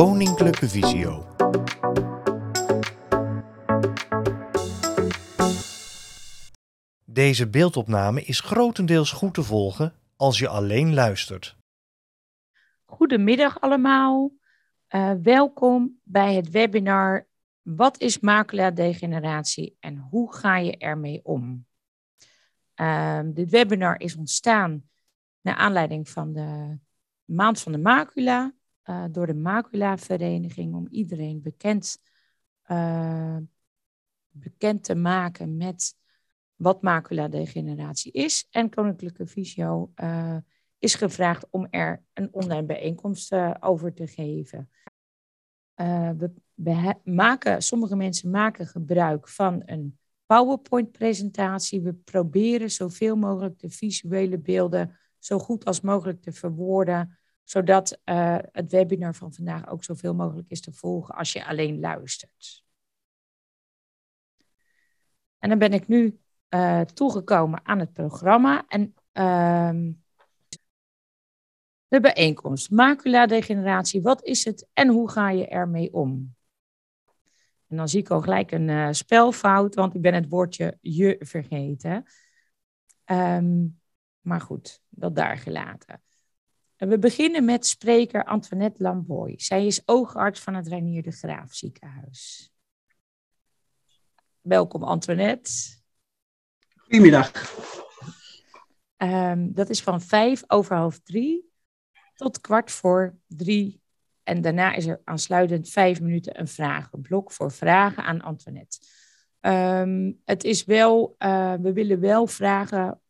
Koninklijke Visio. Deze beeldopname is grotendeels goed te volgen als je alleen luistert. Goedemiddag allemaal. Uh, welkom bij het webinar Wat is macula-degeneratie en hoe ga je ermee om? Uh, dit webinar is ontstaan naar aanleiding van de Maand van de Macula uh, door de Macula-vereniging om iedereen bekend, uh, bekend te maken met wat macula-degeneratie is. En Koninklijke Visio uh, is gevraagd om er een online bijeenkomst over te geven. We, maken, sommige mensen maken gebruik van een PowerPoint-presentatie. We proberen zoveel mogelijk de visuele beelden zo goed als mogelijk te verwoorden zodat uh, het webinar van vandaag ook zoveel mogelijk is te volgen als je alleen luistert. En dan ben ik nu uh, toegekomen aan het programma en uh, de bijeenkomst. Macula-degeneratie, wat is het en hoe ga je ermee om? En dan zie ik al gelijk een uh, spelfout, want ik ben het woordje je vergeten. Um, maar goed, dat daar gelaten. We beginnen met spreker Antoinette Lamboy. Zij is oogarts van het Reinier de Graaf ziekenhuis. Welkom Antoinette. Goedemiddag. Um, dat is van vijf over half drie tot kwart voor drie. En daarna is er aansluitend vijf minuten een vragenblok voor vragen aan Antoinette. Um, het is wel, uh, we willen wel vragen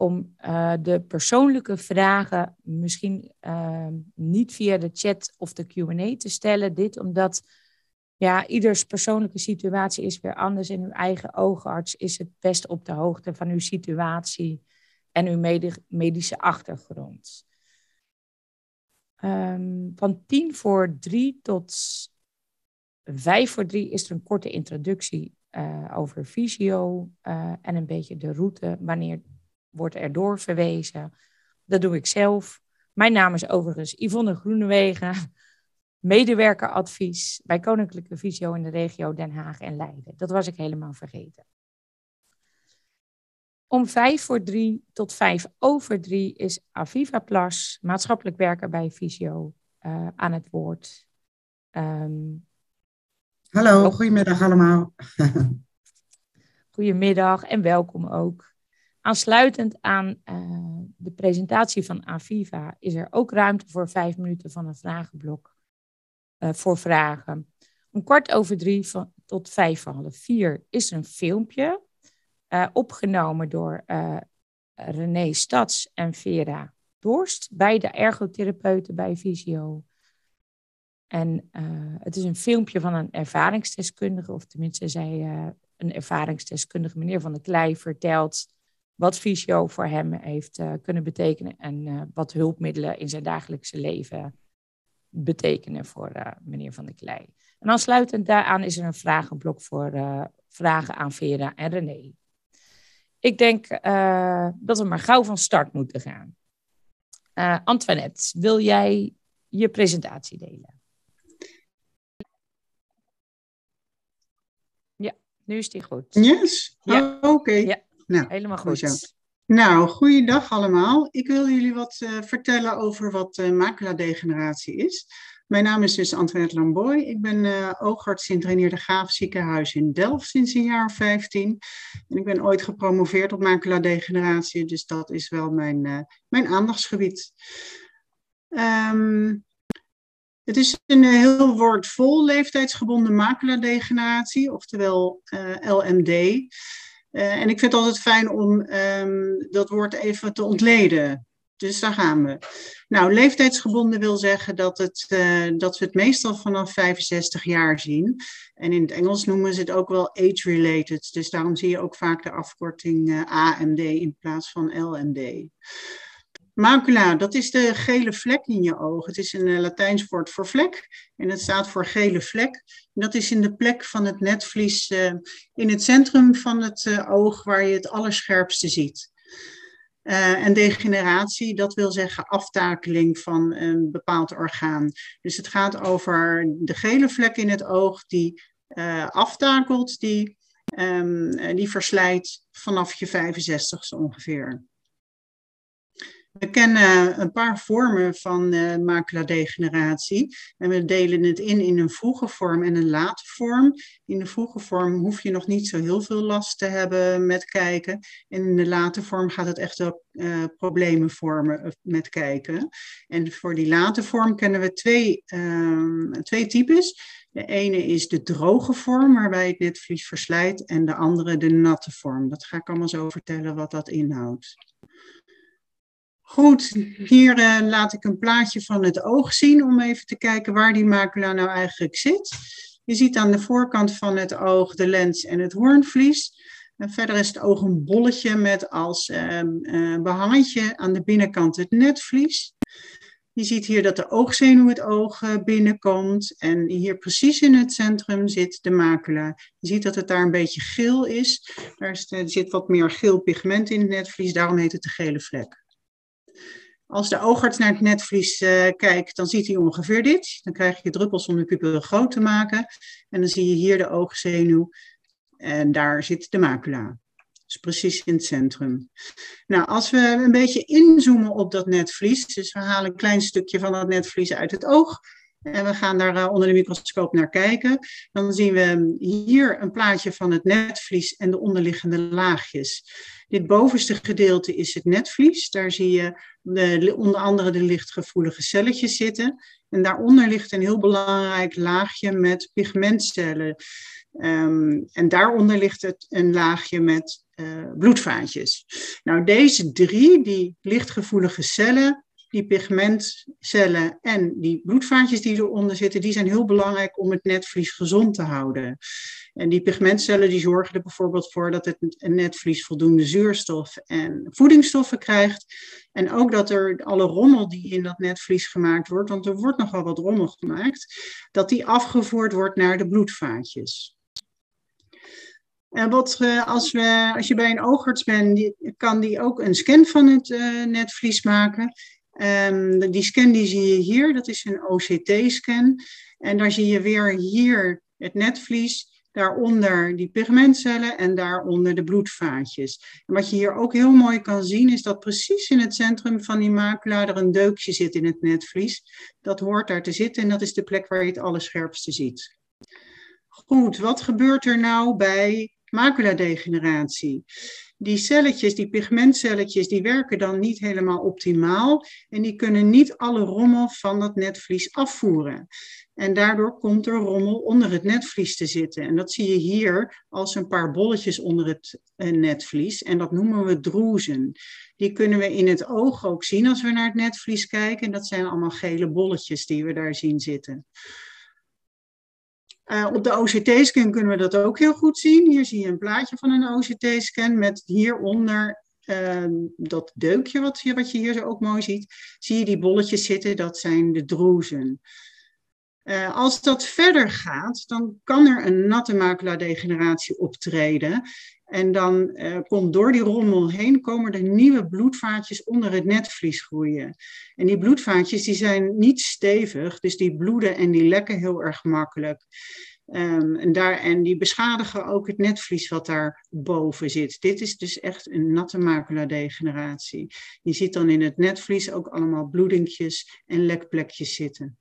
om uh, de persoonlijke vragen misschien uh, niet via de chat of de Q&A te stellen. Dit omdat ja, ieders persoonlijke situatie is weer anders en uw eigen oogarts is het best op de hoogte van uw situatie en uw med medische achtergrond. Um, van tien voor drie tot vijf voor drie is er een korte introductie uh, over visio en een beetje de route wanneer wordt erdoor verwezen. Dat doe ik zelf. Mijn naam is overigens Yvonne Groenewegen, medewerkeradvies bij Koninklijke Visio in de regio Den Haag en Leiden. Dat was ik helemaal vergeten. Om vijf voor drie tot vijf over drie is Aviva Plas, maatschappelijk werker bij Visio, uh, aan het woord. Um, Hallo, goedemiddag allemaal. goedemiddag en welkom ook. Aansluitend aan uh, de presentatie van Aviva is er ook ruimte voor vijf minuten van een vragenblok uh, voor vragen. Om kwart over drie van, tot vijf van half vier is er een filmpje uh, opgenomen door René Stads en Vera Dorst, beide ergotherapeuten bij Visio. En het is een filmpje van een ervaringsdeskundige, of tenminste zij een ervaringsdeskundige, meneer Van der Klei, vertelt wat fysio voor hem heeft uh, kunnen betekenen en uh, wat hulpmiddelen in zijn dagelijkse leven betekenen voor uh, meneer Van der Klei. En aansluitend daaraan is er een vragenblok voor vragen aan Vera en René. Ik denk dat we maar gauw van start moeten gaan. Antoinette, wil jij je presentatie delen? Ja, nu is die goed. Yes? Ja. Oh, Oké. Okay. Ja. Nou, Helemaal goed. Nou, goeiedag allemaal. Ik wil jullie wat uh, vertellen over wat uh, macula-degeneratie is. Mijn naam is dus Antoinette Lamboy. Ik ben uh, oogarts in het de Graaf ziekenhuis in Delft sinds een jaar of 15. En ik ben ooit gepromoveerd op macula-degeneratie, dus dat is wel mijn, mijn aandachtsgebied. Um, het is een heel woord vol leeftijdsgebonden macula-degeneratie, oftewel LMD. Uh, en ik vind het altijd fijn om um, dat woord even te ontleden. Dus daar gaan we. Nou, leeftijdsgebonden wil zeggen dat, het, uh, dat we het meestal vanaf 65 jaar zien. En in het Engels noemen ze het ook wel age-related. Dus daarom zie je ook vaak de afkorting uh, AMD in plaats van LMD. Macula, dat is de gele vlek in je oog. Het is een uh, Latijns woord voor vlek en het staat voor gele vlek. Dat is in de plek van het netvlies uh, in het centrum van het uh, oog waar je het allerscherpste ziet. En degeneratie, dat wil zeggen aftakeling van een bepaald orgaan. Dus het gaat over de gele vlek in het oog die aftakelt, die, um, die verslijt vanaf je 65ste ongeveer. We kennen een paar vormen van uh, maculadegeneratie. En we delen het in in een vroege vorm en een late vorm. In de vroege vorm hoef je nog niet zo heel veel last te hebben met kijken. En in de late vorm gaat het echt ook uh, problemen vormen eh, met kijken. En voor die late vorm kennen we twee, uh, twee types. De ene is de droge vorm, waarbij het netvlies verslijt. En de andere de natte vorm. Dat ga ik allemaal zo vertellen wat dat inhoudt. Goed, hier uh, laat ik een plaatje van het oog zien om even te kijken waar die macula nou eigenlijk zit. Je ziet aan de voorkant van het oog de lens en het hoornvlies. En verder is het oog een bolletje met als uh, uh, behangetje aan de binnenkant het netvlies. Je ziet hier dat de oogzenuw het oog binnenkomt en hier precies in het centrum zit de macula. Je ziet dat het daar een beetje geel is. Daar zit wat meer geel pigment in het netvlies, daarom heet het de gele vlek. Als de oogarts naar het netvlies uh, kijkt, dan ziet hij ongeveer dit. Dan krijg je druppels om de pupillen groot te maken. En dan zie je hier de oogzenuw. En daar zit de macula. Dus precies in het centrum. Nou, als we een beetje inzoomen op dat netvlies, dus we halen een klein stukje van dat netvlies uit het oog, en we gaan daar uh, onder de microscoop naar kijken. Dan zien we hier een plaatje van het netvlies en de onderliggende laagjes. Dit bovenste gedeelte is het netvlies. Daar zie je de, onder andere de lichtgevoelige celletjes zitten. En daaronder ligt een heel belangrijk laagje met pigmentcellen. Um, en daaronder ligt het een laagje met uh, bloedvaatjes. Nou, deze drie, die lichtgevoelige cellen, die pigmentcellen en die bloedvaatjes die eronder zitten, die zijn heel belangrijk om het netvlies gezond te houden. En die pigmentcellen die zorgen er bijvoorbeeld voor dat het netvlies voldoende zuurstof en voedingsstoffen krijgt. En ook dat er alle rommel die in dat netvlies gemaakt wordt, want er wordt nogal wat rommel gemaakt, dat die afgevoerd wordt naar de bloedvaatjes. En wat, uh, als, we, als je bij een oogarts bent, kan die ook een scan van het uh, netvlies maken. Um, die scan die zie je hier, dat is een OCT-scan. En daar zie je weer hier het netvlies, daaronder die pigmentcellen en daaronder de bloedvaatjes. En wat je hier ook heel mooi kan zien, is dat precies in het centrum van die macula er een deukje zit in het netvlies. Dat hoort daar te zitten en dat is de plek waar je het allerscherpste ziet. Goed, wat gebeurt er nou bij maculadegeneratie? Die celletjes, die pigmentcelletjes, die werken dan niet helemaal optimaal en die kunnen niet alle rommel van dat netvlies afvoeren. En daardoor komt er rommel onder het netvlies te zitten. En dat zie je hier als een paar bolletjes onder het eh, netvlies. En dat noemen we droezen. Die kunnen we in het oog ook zien als we naar het netvlies kijken. En dat zijn allemaal gele bolletjes die we daar zien zitten. Uh, op de OCT-scan kunnen we dat ook heel goed zien. Hier zie je een plaatje van een OCT-scan met hieronder uh, dat deukje wat wat je hier zo ook mooi ziet. Zie je die bolletjes zitten, dat zijn de droezen. Uh, als dat verder gaat, dan kan er een natte maculadegeneratie optreden. En dan uh, komt door die rommel heen, komen er nieuwe bloedvaatjes onder het netvlies groeien. En die bloedvaatjes die zijn niet stevig, dus die bloeden en die lekken heel erg makkelijk. Um, en, daar, en die beschadigen ook het netvlies wat daar boven zit. Dit is dus echt een natte maculadegeneratie. Je ziet dan in het netvlies ook allemaal bloedingjes en lekplekjes zitten.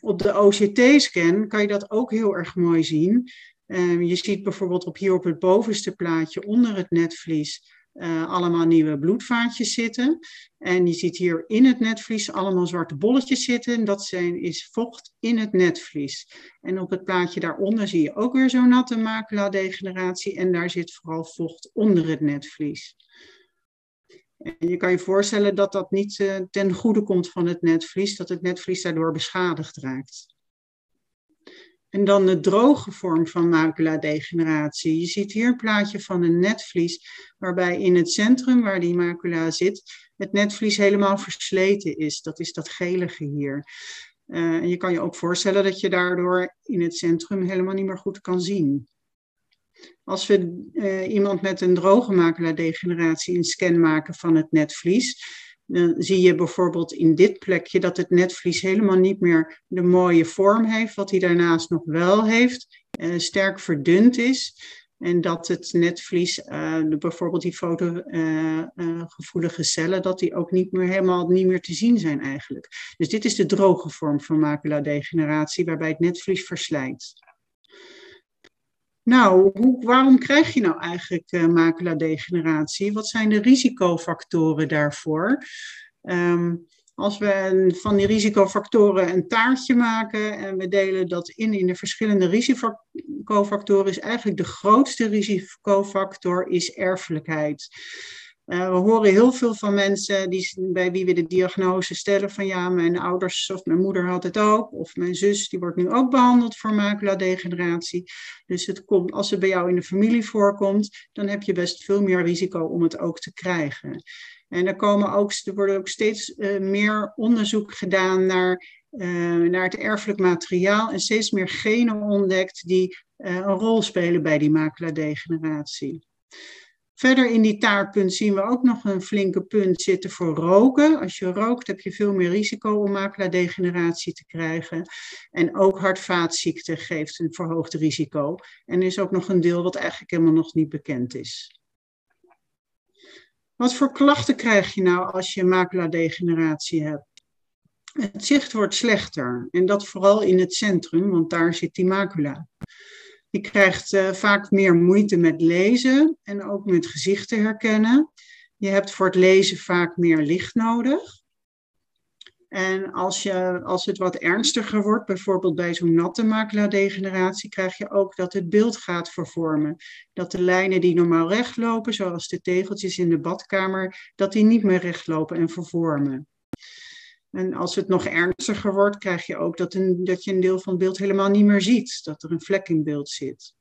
Op de OCT-scan kan je dat ook heel erg mooi zien. Um, je ziet bijvoorbeeld op hier op het bovenste plaatje onder het netvlies uh, allemaal nieuwe bloedvaatjes zitten. En je ziet hier in het netvlies allemaal zwarte bolletjes zitten. Dat zijn, is vocht in het netvlies. En op het plaatje daaronder zie je ook weer zo'n natte maculadegeneratie. En daar zit vooral vocht onder het netvlies. En je kan je voorstellen dat dat niet uh, ten goede komt van het netvlies, dat het netvlies daardoor beschadigd raakt. En dan de droge vorm van maculadegeneratie. Je ziet hier een plaatje van een netvlies, waarbij in het centrum waar die macula zit, het netvlies helemaal versleten is. Dat is dat gelige hier. Uh, en je kan je ook voorstellen dat je daardoor in het centrum helemaal niet meer goed kan zien. Als we uh, iemand met een droge maculadegeneratie een scan maken van het netvlies, dan zie je bijvoorbeeld in dit plekje dat het netvlies helemaal niet meer de mooie vorm heeft, wat hij daarnaast nog wel heeft, uh, sterk verdund is. En dat het netvlies, uh, de, bijvoorbeeld die fotogevoelige cellen, dat die ook niet meer helemaal niet meer te zien zijn eigenlijk. Dus dit is de droge vorm van maculadegeneratie, waarbij het netvlies verslijt. Nou, waarom krijg je nou eigenlijk uh, maculadegeneratie? Wat zijn de risicofactoren daarvoor? Um, als we van die risicofactoren een taartje maken en we delen dat in in de verschillende risicofactoren, is eigenlijk de grootste risicofactor is erfelijkheid. Uh, we horen heel veel van mensen die, bij wie we de diagnose stellen van ja, mijn ouders of mijn moeder had het ook, of mijn zus die wordt nu ook behandeld voor maculadegeneratie. Dus het komt, als het bij jou in de familie voorkomt, dan heb je best veel meer risico om het ook te krijgen. En er, komen ook, er wordt ook steeds uh, meer onderzoek gedaan naar, uh, naar het erfelijk materiaal en steeds meer genen ontdekt die een rol spelen bij die maculadegeneratie. Verder in die taartpunt zien we ook nog een flinke punt zitten voor roken. Als je rookt heb je veel meer risico om maculadegeneratie te krijgen. En ook hart-vaatziekte geeft een verhoogd risico. En er is ook nog een deel wat eigenlijk helemaal nog niet bekend is. Wat voor klachten krijg je nou als je maculadegeneratie hebt? Het zicht wordt slechter en dat vooral in het centrum, want daar zit die macula. Je krijgt uh, vaak meer moeite met lezen en ook met gezichten herkennen. Je hebt voor het lezen vaak meer licht nodig. En als, je, als het wat ernstiger wordt, bijvoorbeeld bij zo'n natte maculadegeneratie, krijg je ook dat het beeld gaat vervormen. Dat de lijnen die normaal recht lopen, zoals de tegeltjes in de badkamer, dat die niet meer recht lopen en vervormen. En als het nog ernstiger wordt, krijg je ook dat, een, dat je een deel van het beeld helemaal niet meer ziet. Dat er een vlek in beeld zit.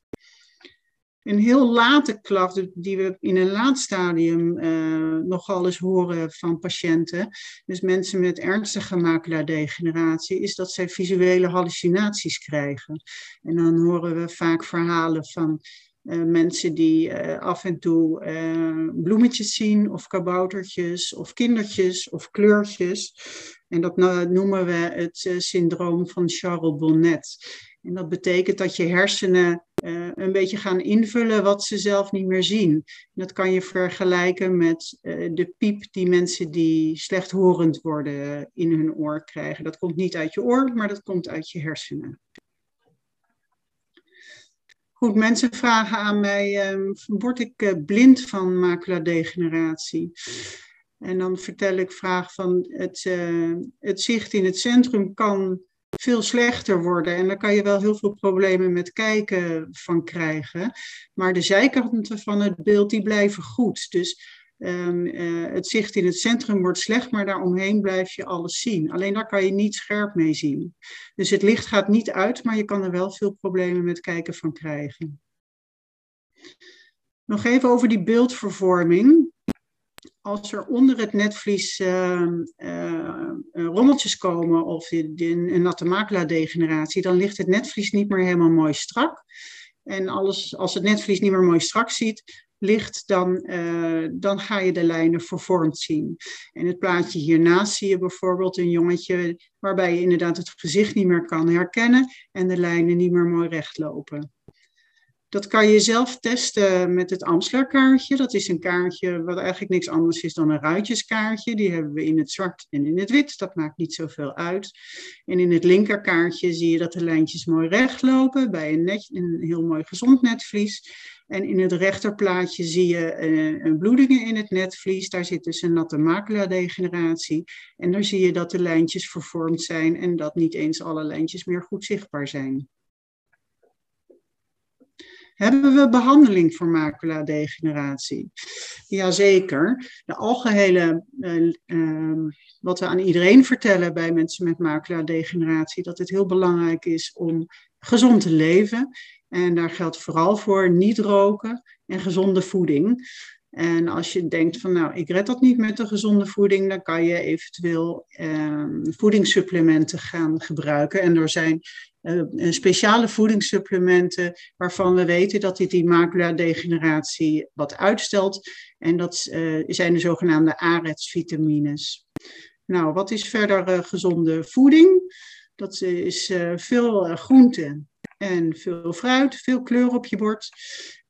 Een heel late klacht, die we in een laat stadium uh, nogal eens horen van patiënten, dus mensen met ernstige maculadegeneratie, is dat zij visuele hallucinaties krijgen. En dan horen we vaak verhalen van uh, mensen die uh, af en toe bloemetjes zien, of kaboutertjes, of kindertjes, of kleurtjes. En dat noemen we het syndroom van Charles Bonnet. En dat betekent dat je hersenen een beetje gaan invullen wat ze zelf niet meer zien. En dat kan je vergelijken met de piep die mensen die slechthorend worden in hun oor krijgen. Dat komt niet uit je oor, maar dat komt uit je hersenen. Goed, mensen vragen aan mij, um, word ik uh, blind van maculadegeneratie? En dan vertel ik vraag van het, het zicht in het centrum kan veel slechter worden. En daar kan je wel heel veel problemen met kijken van krijgen. Maar de zijkanten van het beeld, die blijven goed. Dus um, uh, het zicht in het centrum wordt slecht, maar daaromheen blijf je alles zien. Alleen daar kan je niet scherp mee zien. Dus het licht gaat niet uit, maar je kan er wel veel problemen met kijken van krijgen. Nog even over die beeldvervorming als er onder het netvlies uh, uh, rommeltjes komen of een natte macula-degeneratie, dan ligt het netvlies niet meer helemaal mooi strak. En alles, als het netvlies niet meer mooi strak ziet, ligt, dan, uh, dan ga je de lijnen vervormd zien. En het plaatje hiernaast zie je bijvoorbeeld een jongetje waarbij je inderdaad het gezicht niet meer kan herkennen en de lijnen niet meer mooi recht lopen. Dat kan je zelf testen met het Amsler-kaartje. Dat is een kaartje wat eigenlijk niks anders is dan een ruitjeskaartje. Die hebben we in het zwart en in het wit. Dat maakt niet zoveel uit. En in het linkerkaartje zie je dat de lijntjes mooi recht lopen bij een, net, een heel mooi gezond netvlies. En in het rechterplaatje zie je uh, een bloedingen in het netvlies. Daar zit dus een natte macula-degeneratie. En daar zie je dat de lijntjes vervormd zijn en dat niet eens alle lijntjes meer goed zichtbaar zijn. Hebben we behandeling voor maculadegeneratie? Jazeker. De algehele, uh, uh, wat we aan iedereen vertellen bij mensen met maculadegeneratie, dat het heel belangrijk is om gezond te leven. En daar geldt vooral voor niet roken en gezonde voeding. En als je denkt van nou, ik red dat niet met de gezonde voeding, dan kan je eventueel eh, voedingssupplementen gaan gebruiken. En er zijn speciale voedingssupplementen waarvan we weten dat dit die macula-degeneratie wat uitstelt. En dat zijn de zogenaamde ARETS-vitamines. Nou, wat is verder gezonde voeding? Dat is veel groente en veel fruit, veel kleur op je bord.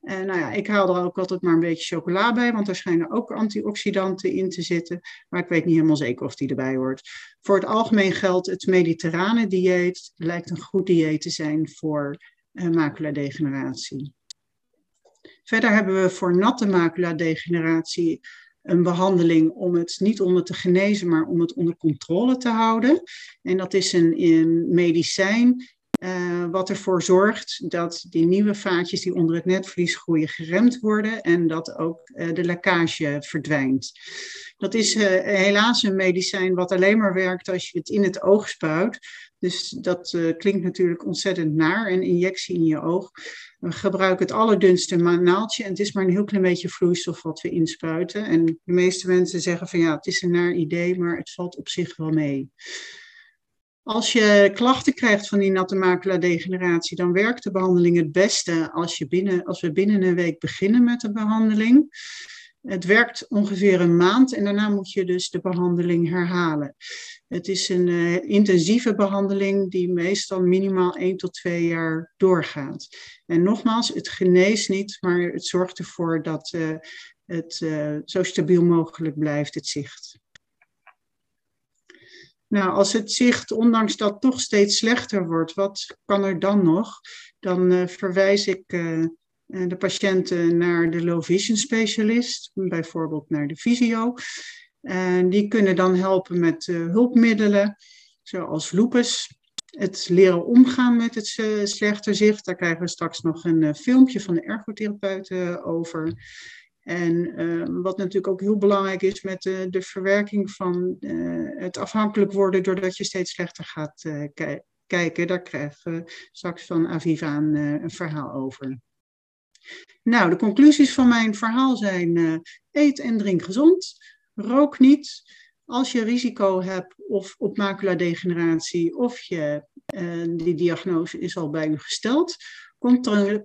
En nou ja, ik haal er ook altijd maar een beetje chocola bij, want er schijnen ook antioxidanten in te zitten. Maar ik weet niet helemaal zeker of die erbij hoort. Voor het algemeen geldt het mediterrane dieet lijkt een goed dieet te zijn voor uh, maculadegeneratie. Verder hebben we voor natte maculadegeneratie een behandeling om het niet om het te genezen, maar om het onder controle te houden. En dat is een, een medicijn uh, wat ervoor zorgt dat die nieuwe vaatjes die onder het netvlies groeien geremd worden en dat ook uh, de lekkage verdwijnt. Dat is uh, helaas een medicijn wat alleen maar werkt als je het in het oog spuit. Dus dat klinkt natuurlijk ontzettend naar, een injectie in je oog. We gebruiken het allerdunste naaltje en het is maar een heel klein beetje vloeistof wat we inspuiten. En de meeste mensen zeggen van ja, het is een naar idee, maar het valt op zich wel mee. Als je klachten krijgt van die natte macula-degeneratie, dan werkt de behandeling het beste als, je binnen, als we binnen een week beginnen met de behandeling. Het werkt ongeveer een maand en daarna moet je dus de behandeling herhalen. Het is een uh, intensieve behandeling die meestal minimaal 1 tot 2 jaar doorgaat. En nogmaals, het geneest niet, maar het zorgt ervoor dat uh, het uh, zo stabiel mogelijk blijft, het zicht. Nou, als het zicht, ondanks dat toch steeds slechter wordt, wat kan er dan nog? Dan uh, verwijs ik uh, de patiënten naar de low vision specialist, bijvoorbeeld naar de visio. En die kunnen dan helpen met hulpmiddelen, zoals lupus. Het leren omgaan met het slechter zicht, daar krijgen we straks nog een filmpje van de ergotherapeuten over. En uh, wat natuurlijk ook heel belangrijk is met de, verwerking van uh, het afhankelijk worden doordat je steeds slechter gaat uh, kijken. Daar krijgen we straks van Aviva een, een, verhaal over. Nou, de conclusies van mijn verhaal zijn eet en drink gezond, rook niet. Als je risico hebt of op maculadegeneratie of je, die diagnose is al bij u gesteld,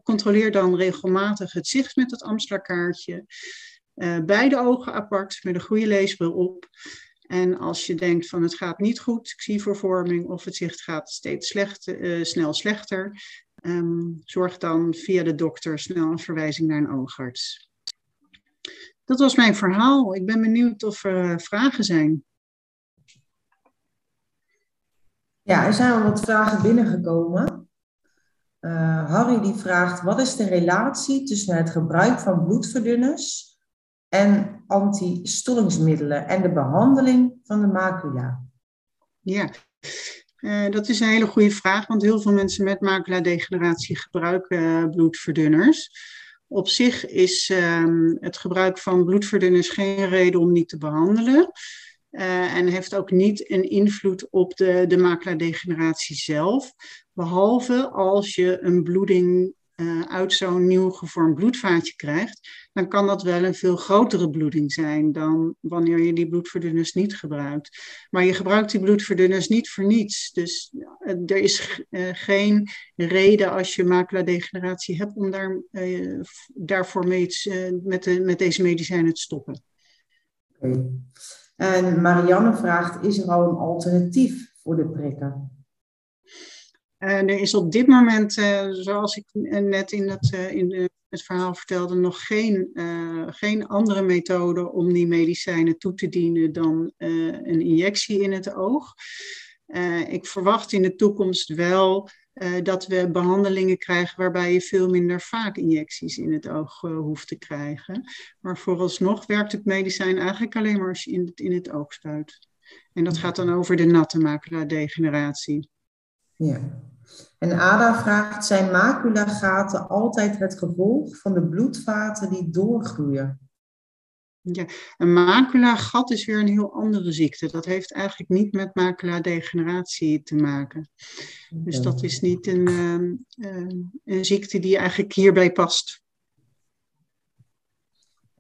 Controleer dan regelmatig het zicht met het Amstelkaartje. Uh, beide ogen apart met een goede leesbril op. En als je denkt van het gaat niet goed, ik zie vervorming of het zicht gaat steeds slecht, uh, snel slechter, um, zorg dan via de dokter snel een verwijzing naar een oogarts. Dat was mijn verhaal. Ik ben benieuwd of er uh, vragen zijn. Ja, er zijn al wat vragen binnengekomen. Uh, Harry die vraagt, wat is de relatie tussen het gebruik van bloedverdunners en antistollingsmiddelen en de behandeling van de macula? Ja, uh, dat is een hele goede vraag, want heel veel mensen met maculadegeneratie gebruiken uh, bloedverdunners. Op zich is um, het gebruik van bloedverdunners geen reden om niet te behandelen. Uh, en heeft ook niet een invloed op de, de maculadegeneratie zelf. Behalve als je een bloeding uh, uit zo'n nieuw gevormd bloedvaatje krijgt, dan kan dat wel een veel grotere bloeding zijn dan wanneer je die bloedverdunners niet gebruikt. Maar je gebruikt die bloedverdunners niet voor niets. Dus uh, er is geen reden als je maculadegeneratie hebt om daar, daarvoor mee met, de, met deze medicijnen te stoppen. Okay. En Marianne vraagt, is er al een alternatief voor de prikken? er is op dit moment, uh, zoals ik net in, het, in het verhaal vertelde, nog geen, geen andere methode om die medicijnen toe te dienen dan een injectie in het oog. ik verwacht in de toekomst wel dat we behandelingen krijgen waarbij je veel minder vaak injecties in het oog hoeft te krijgen. Maar vooralsnog werkt het medicijn eigenlijk alleen maar als je in het, in het oog spuit. En dat gaat dan over de natte macula-degeneratie. Ja. En Ada vraagt, zijn maculagaten altijd het gevolg van de bloedvaten die doorgroeien? Ja, een maculagat is weer een heel andere ziekte. Dat heeft eigenlijk niet met maculadegeneratie te maken. Dus dat is niet een, een, een ziekte die eigenlijk hierbij past.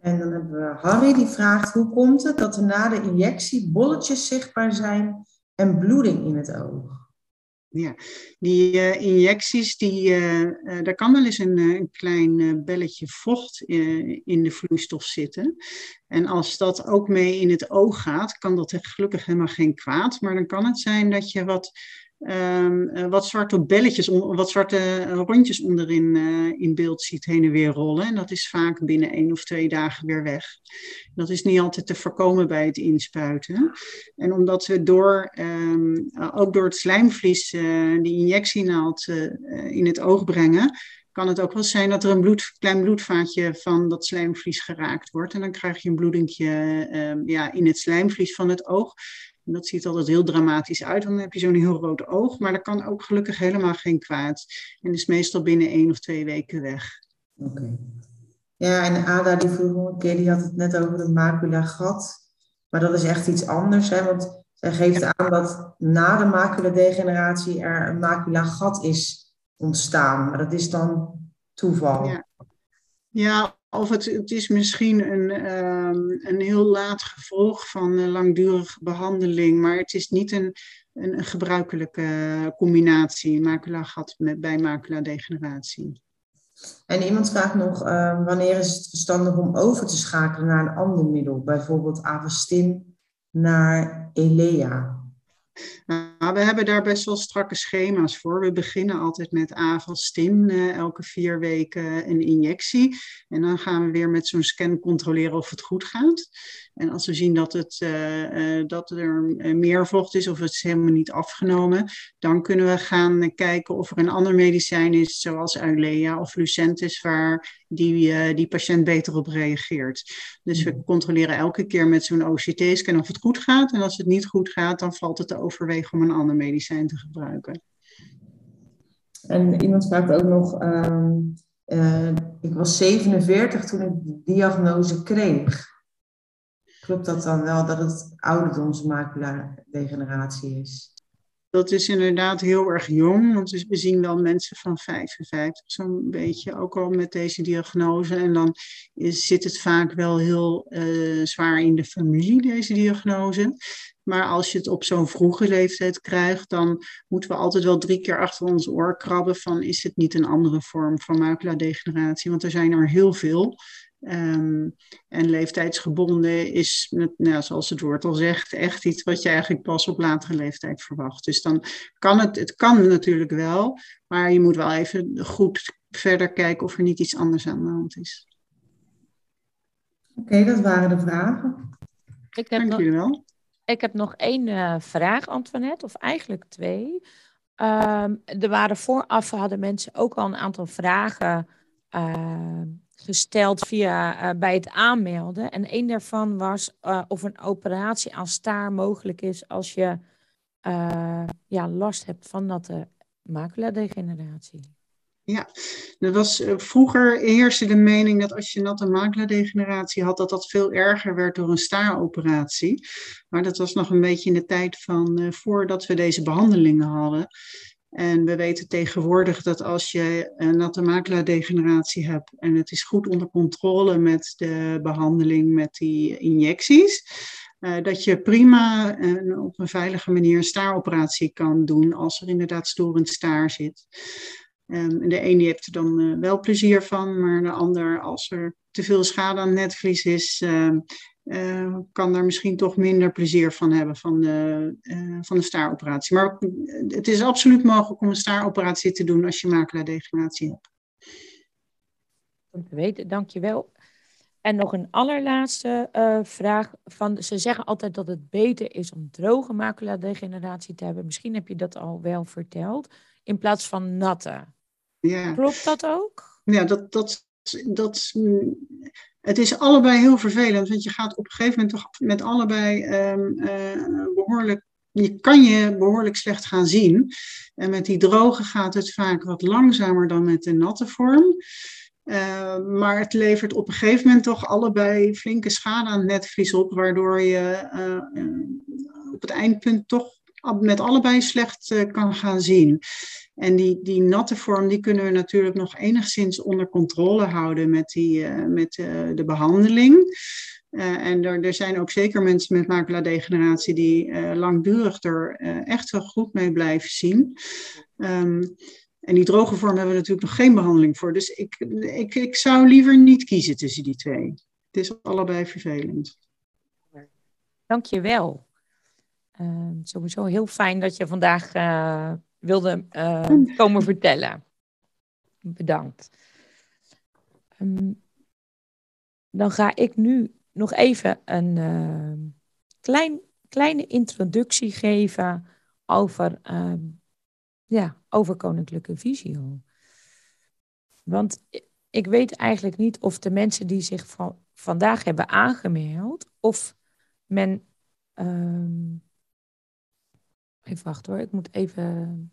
En dan hebben we Harry die vraagt, hoe komt het dat er na de injectie bolletjes zichtbaar zijn en bloeding in het oog? Ja, die uh, injecties, die, uh, uh, daar kan wel eens een, een klein belletje vocht in de vloeistof zitten. En als dat ook mee in het oog gaat, kan dat gelukkig helemaal geen kwaad. Maar dan kan het zijn dat je wat um, wat zwarte belletjes, wat zwarte rondjes onderin uh, in beeld ziet heen en weer rollen. En dat is vaak binnen één of twee dagen weer weg. Dat is niet altijd te voorkomen bij het inspuiten. En omdat we door, um, ook door het slijmvlies uh, die injectienaald in het oog brengen, kan het ook wel zijn dat er een bloed, klein bloedvaatje van dat slijmvlies geraakt wordt. En dan krijg je een bloedingje uh, ja, in het slijmvlies van het oog. En dat ziet altijd heel dramatisch uit, want dan heb je zo'n heel rood oog. Maar dat kan ook gelukkig helemaal geen kwaad. En is meestal binnen één of twee weken weg. Oké. Ja, en Ada die vroeg een keer, die had het net over het macula-gat. Maar dat is echt iets anders, hè? want zij geeft aan dat na de maculadegeneratie er een macula-gat is ontstaan. Maar dat is dan toeval. Ja, ja of het, het is misschien een, um, een heel laat gevolg van langdurige behandeling, maar het is niet een, een, gebruikelijke combinatie maculagat met, bij maculadegeneratie. En iemand vraagt nog, uh, wanneer is het verstandig om over te schakelen naar een ander middel, bijvoorbeeld Avastin naar Elea? Nou, we hebben daar best wel strakke schema's voor. We beginnen altijd met Avastin, elke vier weken een injectie. En dan gaan we weer met zo'n scan controleren of het goed gaat. En als we zien dat, het, uh, uh, dat er meer vocht is of het is helemaal niet afgenomen, dan kunnen we gaan kijken of er een ander medicijn is, zoals Eulea of Lucentis, waar die, uh, die patiënt beter op reageert. Dus we controleren elke keer met zo'n OCT-scan of het goed gaat. En als het niet goed gaat, dan valt het te overwegen om een ander medicijn te gebruiken. En iemand vraagt ook nog, um, ik was 47 toen ik de diagnose kreeg. Klopt dat dan wel dat het ouderdomsmaculadegeneratie is? Dat is inderdaad heel erg jong, want we zien wel mensen van 55 zo'n beetje ook al met deze diagnose. En dan zit het vaak wel heel uh, zwaar in de familie, deze diagnose. Maar als je het op zo'n vroege leeftijd krijgt, dan moeten we altijd wel drie keer achter ons oor krabben van is het niet een andere vorm van maculadegeneratie? Want er zijn er heel veel. Um, en leeftijdsgebonden is, nou, zoals het woord al zegt, echt iets wat je eigenlijk pas op latere leeftijd verwacht. Dus dan kan het, het kan natuurlijk wel, maar je moet wel even goed verder kijken of er niet iets anders aan de hand is. Oké, okay, dat waren de vragen. Ik heb Dank nog, jullie wel. Ik heb nog één uh, vraag, Antoinette, of eigenlijk twee. Um, er waren vooraf, hadden mensen ook al een aantal vragen uh, gesteld via, uh, bij het aanmelden. En een daarvan was uh, of een operatie aan staar mogelijk is als je uh, ja, last hebt van natte maculadegeneratie. Ja, dat was, vroeger heerste de mening dat als je natte maculadegeneratie had, dat dat veel erger werd door een staaroperatie. Maar dat was nog een beetje in de tijd van voordat we deze behandelingen hadden. En we weten tegenwoordig dat als je een natte macula-degeneratie hebt en het is goed onder controle met de behandeling met die injecties, uh, dat je prima en op een veilige manier een staaroperatie kan doen als er inderdaad storend staar zit. Um, de ene heeft er dan uh, wel plezier van, maar de ander, als er te veel schade aan netvlies is, uh, uh, kan daar misschien toch minder plezier van hebben van de, uh, van de staaroperatie. Maar het is absoluut mogelijk om een staaroperatie te doen als je maculadegeneratie hebt. Om te weten, dankjewel. En nog een allerlaatste uh, vraag. Van, ze zeggen altijd dat het beter is om droge maculadegeneratie te hebben. Misschien heb je dat al wel verteld. In plaats van natte. Ja. Klopt dat ook? Ja, dat, dat, dat, het is allebei heel vervelend, want je gaat op een gegeven moment toch met allebei um, uh, behoorlijk. Je kan je behoorlijk slecht gaan zien. En met die droge gaat het vaak wat langzamer dan met de natte vorm. Uh, maar het levert op een gegeven moment toch allebei flinke schade aan het netvlies op, waardoor je uh, op het eindpunt toch met allebei slecht kan gaan zien. En die, die natte vorm, die kunnen we natuurlijk nog enigszins onder controle houden met, die, uh, met uh, de behandeling. Uh, en er, er, zijn ook zeker mensen met maculadegeneratie die uh, langdurig er echt wel goed mee blijven zien. Um, en die droge vorm hebben we natuurlijk nog geen behandeling voor. Dus ik, ik, ik zou liever niet kiezen tussen die twee. Het is allebei vervelend. Dank je wel. Uh, sowieso heel fijn dat je vandaag wilde uh, komen vertellen. Bedankt. Um, dan ga ik nu nog even een ehm, klein, kleine introductie geven over ehm, ja, over Koninklijke Visio. Want ik weet eigenlijk niet of de mensen die zich van, vandaag hebben aangemeld, of men. Um, even wachten hoor, ik moet even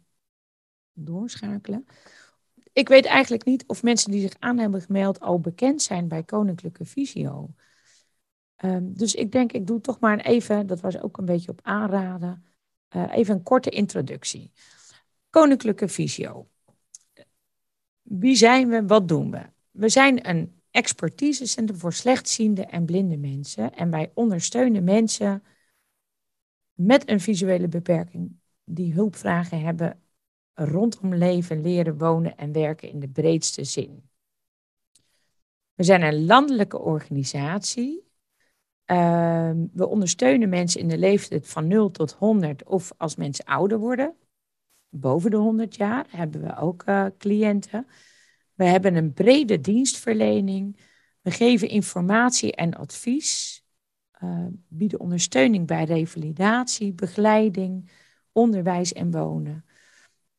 doorschakelen. Ik weet eigenlijk niet of mensen die zich aan hebben gemeld al bekend zijn bij Koninklijke Visio. Um, dus ik denk, ik doe toch maar even, dat was ook een beetje op aanraden, uh, even een korte introductie. Koninklijke Visio. Wie zijn we? Wat doen we? We zijn een expertisecentrum voor slechtziende en blinde mensen. En wij ondersteunen mensen met een visuele beperking die hulpvragen hebben rondom leven, leren, wonen en werken in de breedste zin. We zijn een landelijke organisatie. Uh, we ondersteunen mensen in de leeftijd van 0 tot 100 of als mensen ouder worden boven de 100 jaar hebben we ook uh, cliënten. We hebben een brede dienstverlening. We geven informatie en advies. Uh, bieden ondersteuning bij revalidatie, begeleiding, onderwijs en wonen.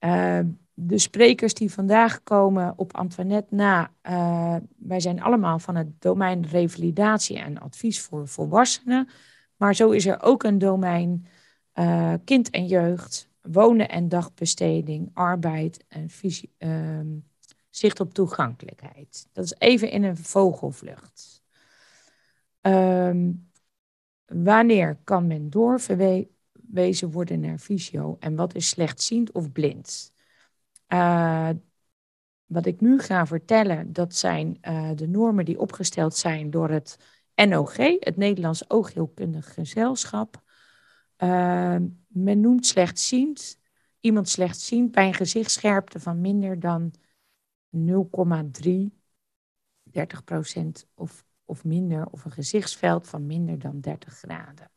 Uh, de sprekers die vandaag komen op Antoinette na, wij zijn allemaal van het domein revalidatie en advies voor volwassenen. Maar zo is er ook een domein kind en jeugd, wonen en dagbesteding, arbeid en uh, zicht op toegankelijkheid. Dat is even in een vogelvlucht. Um, wanneer kan men doorverwezen worden naar visio en wat is slechtziend of blind? Uh, wat ik nu ga vertellen, dat zijn uh, de normen die opgesteld zijn door het NOG, het Nederlands Oogheelkundig Gezelschap. Uh, men noemt slechtziend, iemand slechtziend bij een gezichtsscherpte van minder dan 0,3, 30 procent of, of minder, of een gezichtsveld van minder dan 30 graden.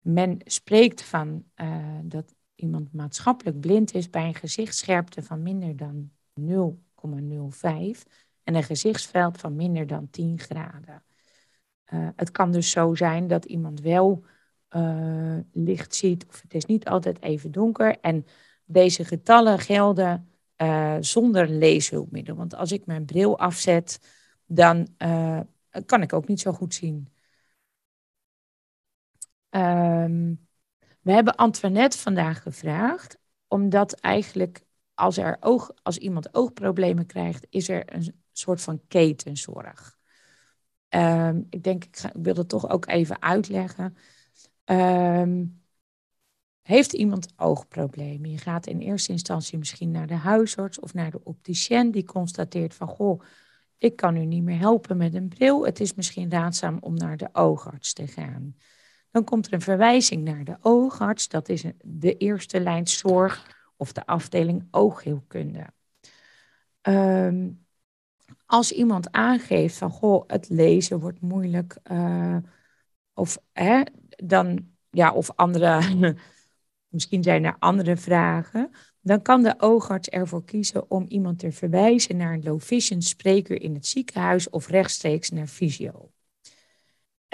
Men spreekt van uh, dat iemand maatschappelijk blind is bij een gezichtsscherpte van minder dan 0,05 en een gezichtsveld van minder dan 10 graden. Uh, het kan dus zo zijn dat iemand wel uh, licht ziet, of het is niet altijd even donker. En deze getallen gelden uh, zonder leeshulpmiddel. Want als ik mijn bril afzet, dan kan ik ook niet zo goed zien. Um, we hebben Antoinette vandaag gevraagd, omdat eigenlijk als, er oog, als iemand oogproblemen krijgt, is er een soort van ketenzorg. Um, ik denk, ik, ik wil toch ook even uitleggen. Um, heeft iemand oogproblemen? Je gaat in eerste instantie misschien naar de huisarts of naar de opticien. Die constateert van, goh, ik kan u niet meer helpen met een bril. Het is misschien raadzaam om naar de oogarts te gaan. Dan komt er een verwijzing naar de oogarts. Dat is de eerste lijn zorg of de afdeling oogheelkunde. Um, als iemand aangeeft van, goh, het lezen wordt moeilijk... Uh, of hè, dan, ja, of andere, misschien zijn er andere vragen, dan kan de oogarts ervoor kiezen om iemand te verwijzen naar een low vision spreekuur in het ziekenhuis of rechtstreeks naar fysio.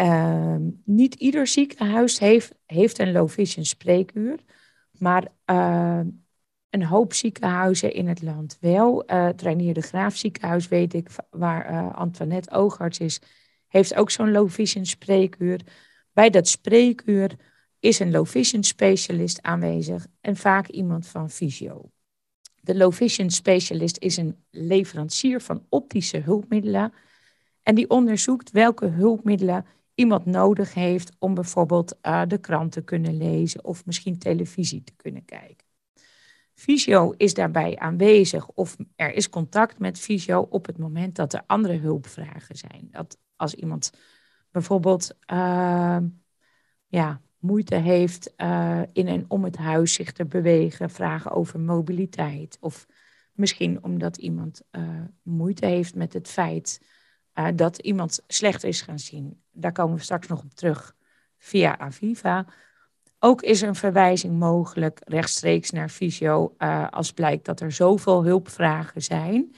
Uh, niet ieder ziekenhuis heeft, heeft een low vision spreekuur, maar uh, een hoop ziekenhuizen in het land wel. Uh, het Reinier de Graaf ziekenhuis, weet ik, waar uh, Antoinette oogarts is, heeft ook zo'n low vision spreekuur. Bij dat spreekuur is een low vision specialist aanwezig en vaak iemand van Visio. De low vision specialist is een leverancier van optische hulpmiddelen en die onderzoekt welke hulpmiddelen iemand nodig heeft om bijvoorbeeld uh, de krant te kunnen lezen of misschien televisie te kunnen kijken. Visio is daarbij aanwezig of er is contact met Visio op het moment dat er andere hulpvragen zijn. Dat als iemand bijvoorbeeld ehm, ja, moeite heeft uh, in en om het huis zich te bewegen, vragen over mobiliteit. Of misschien omdat iemand uh, moeite heeft met het feit uh, dat iemand slecht is gaan zien. Daar komen we straks nog op terug via Aviva. Ook is een verwijzing mogelijk rechtstreeks naar fysio als blijkt dat er zoveel hulpvragen zijn.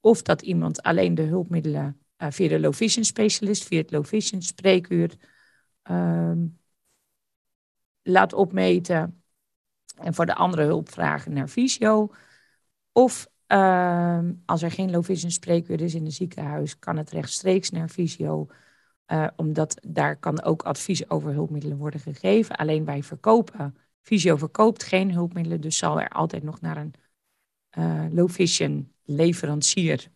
Of dat iemand alleen de hulpmiddelen via de low vision specialist, via het low vision spreekuur, ehm, laat opmeten en voor de andere hulpvragen naar fysio. Of uh, als er geen low vision spreekuur is in een ziekenhuis, kan het rechtstreeks naar fysio. Uh, omdat daar kan ook advies over hulpmiddelen worden gegeven. Alleen wij verkopen, fysio verkoopt geen hulpmiddelen, dus zal er altijd nog naar een uh, low vision leverancier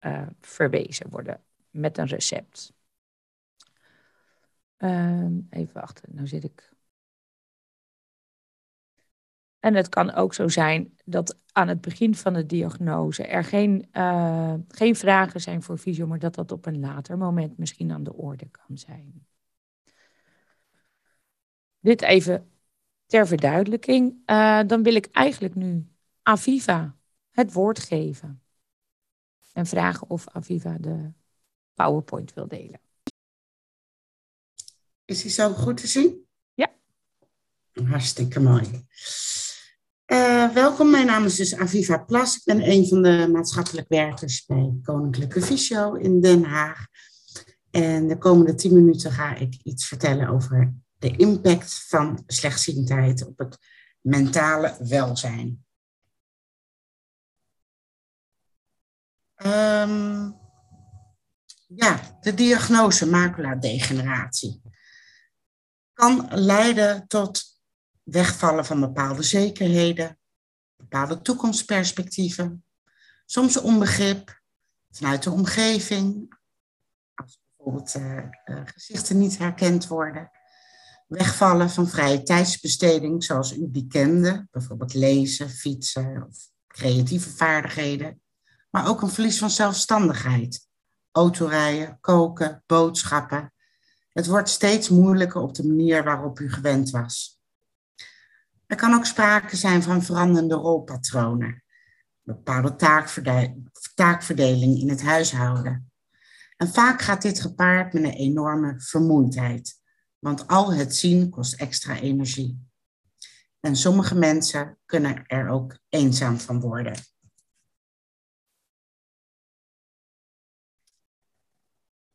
uh, verwezen worden met een recept. Ehm, even wachten, nou zit ik en het kan ook zo zijn dat aan het begin van de diagnose er geen, uh, geen vragen zijn voor visio, maar dat dat op een later moment misschien aan de orde kan zijn. Dit even ter verduidelijking. Uh, dan wil ik eigenlijk nu Aviva het woord geven. En vragen of Aviva de PowerPoint wil delen. Is die zo goed te zien? Ja. Hartstikke mooi. Uh, welkom, mijn naam is dus Aviva Plas. Ik ben een van de maatschappelijk werkers bij Koninklijke Visio in Den Haag. En de komende tien minuten ga ik iets vertellen over de impact van slechtziendheid op het mentale welzijn. Um, ja, de diagnose maculadegeneratie kan leiden tot wegvallen van bepaalde zekerheden, bepaalde toekomstperspectieven, soms onbegrip vanuit de omgeving, als bijvoorbeeld uh, uh, gezichten niet herkend worden, wegvallen van vrije tijdsbesteding zoals u die kende, bijvoorbeeld lezen, fietsen of creatieve vaardigheden, maar ook een verlies van zelfstandigheid, autorijden, koken, boodschappen. Het wordt steeds moeilijker op de manier waarop u gewend was. Er kan ook sprake zijn van veranderende rolpatronen, bepaalde taakverdeling in het huishouden. En vaak gaat dit gepaard met een enorme vermoeidheid, want al het zien kost extra energie. En sommige mensen kunnen er ook eenzaam van worden.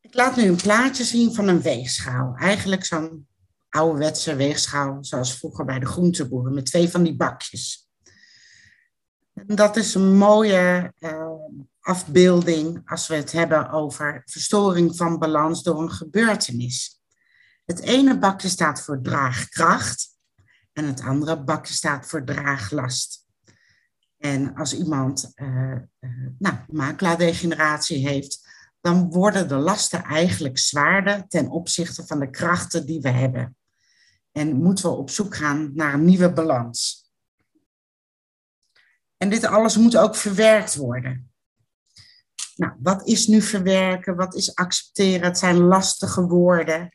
Ik laat nu een plaatje zien van een weegschaal. Eigenlijk zo'n ouderwetse weegschaal, zoals vroeger bij de groenteboeren, met twee van die bakjes. En dat is een mooie uh, afbeelding als we het hebben over verstoring van balans door een gebeurtenis. Het ene bakje staat voor draagkracht en het andere bakje staat voor draaglast. En als iemand uh, nou, heeft, dan worden de lasten eigenlijk zwaarder ten opzichte van de krachten die we hebben. En moeten we op zoek gaan naar een nieuwe balans. En dit alles moet ook verwerkt worden. Nou, wat is nu verwerken? Wat is accepteren? Het zijn lastige woorden.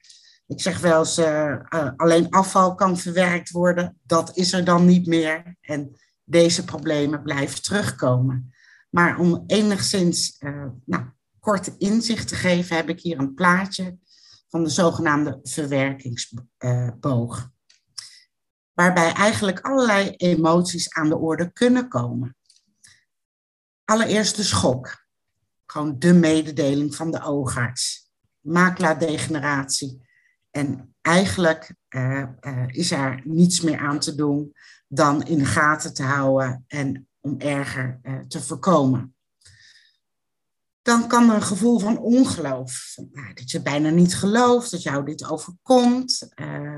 Ik zeg wel eens, uh, uh, alleen afval kan verwerkt worden. Dat is er dan niet meer. En deze problemen blijven terugkomen. Maar om enigszins uh, nou, kort inzicht te geven, heb ik hier een plaatje van de zogenaamde verwerkingsboog. Waarbij eigenlijk allerlei emoties aan de orde kunnen komen. Allereerst de schok. Gewoon de mededeling van de oogarts. Makelaardegeneratie. En eigenlijk uh, uh, is er niets meer aan te doen dan in de gaten te houden en om erger uh, te voorkomen dan kan er een gevoel van ongeloof, dat je bijna niet gelooft, dat jou dit overkomt. Uh,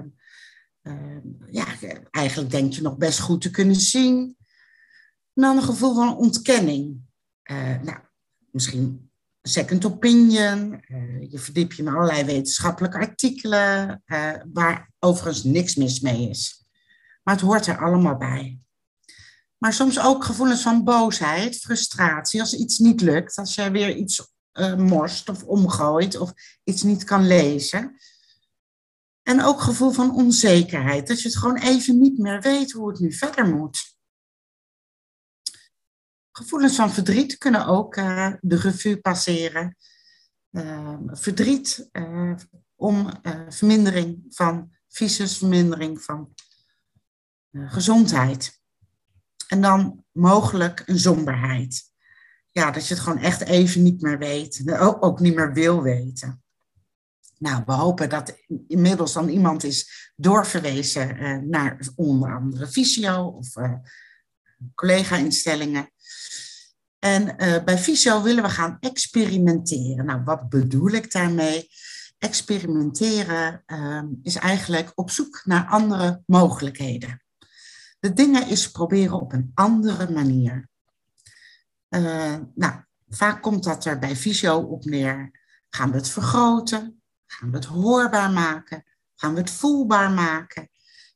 uh, ja, eigenlijk denk je nog best goed te kunnen zien. En dan een gevoel van ontkenning. Uh, nou, misschien second opinion. je verdiep je in allerlei wetenschappelijke artikelen, waar overigens niks mis mee is. Maar het hoort er allemaal bij. Maar soms ook gevoelens van boosheid, frustratie als iets niet lukt, als jij weer iets uh, morst of omgooit of iets niet kan lezen. En ook gevoel van onzekerheid, dat je het gewoon even niet meer weet hoe het nu verder moet. Gevoelens van verdriet kunnen ook uh, de revue passeren. Uh, verdriet uh, om vermindering van visus, vermindering van gezondheid. En dan mogelijk een somberheid. Ja, dat je het gewoon echt even niet meer weet. Ook, niet meer wil weten. Nou, we hopen dat inmiddels dan iemand is doorverwezen uh, naar onder andere Visio of uh, collega-instellingen. En uh, bij Visio willen we gaan experimenteren. Nou, wat bedoel ik daarmee? Experimenteren ehm, is eigenlijk op zoek naar andere mogelijkheden. De dingen is proberen op een andere manier. nou, vaak komt dat er bij Visio op neer. Gaan we het vergroten? Gaan we het hoorbaar maken? Gaan we het voelbaar maken?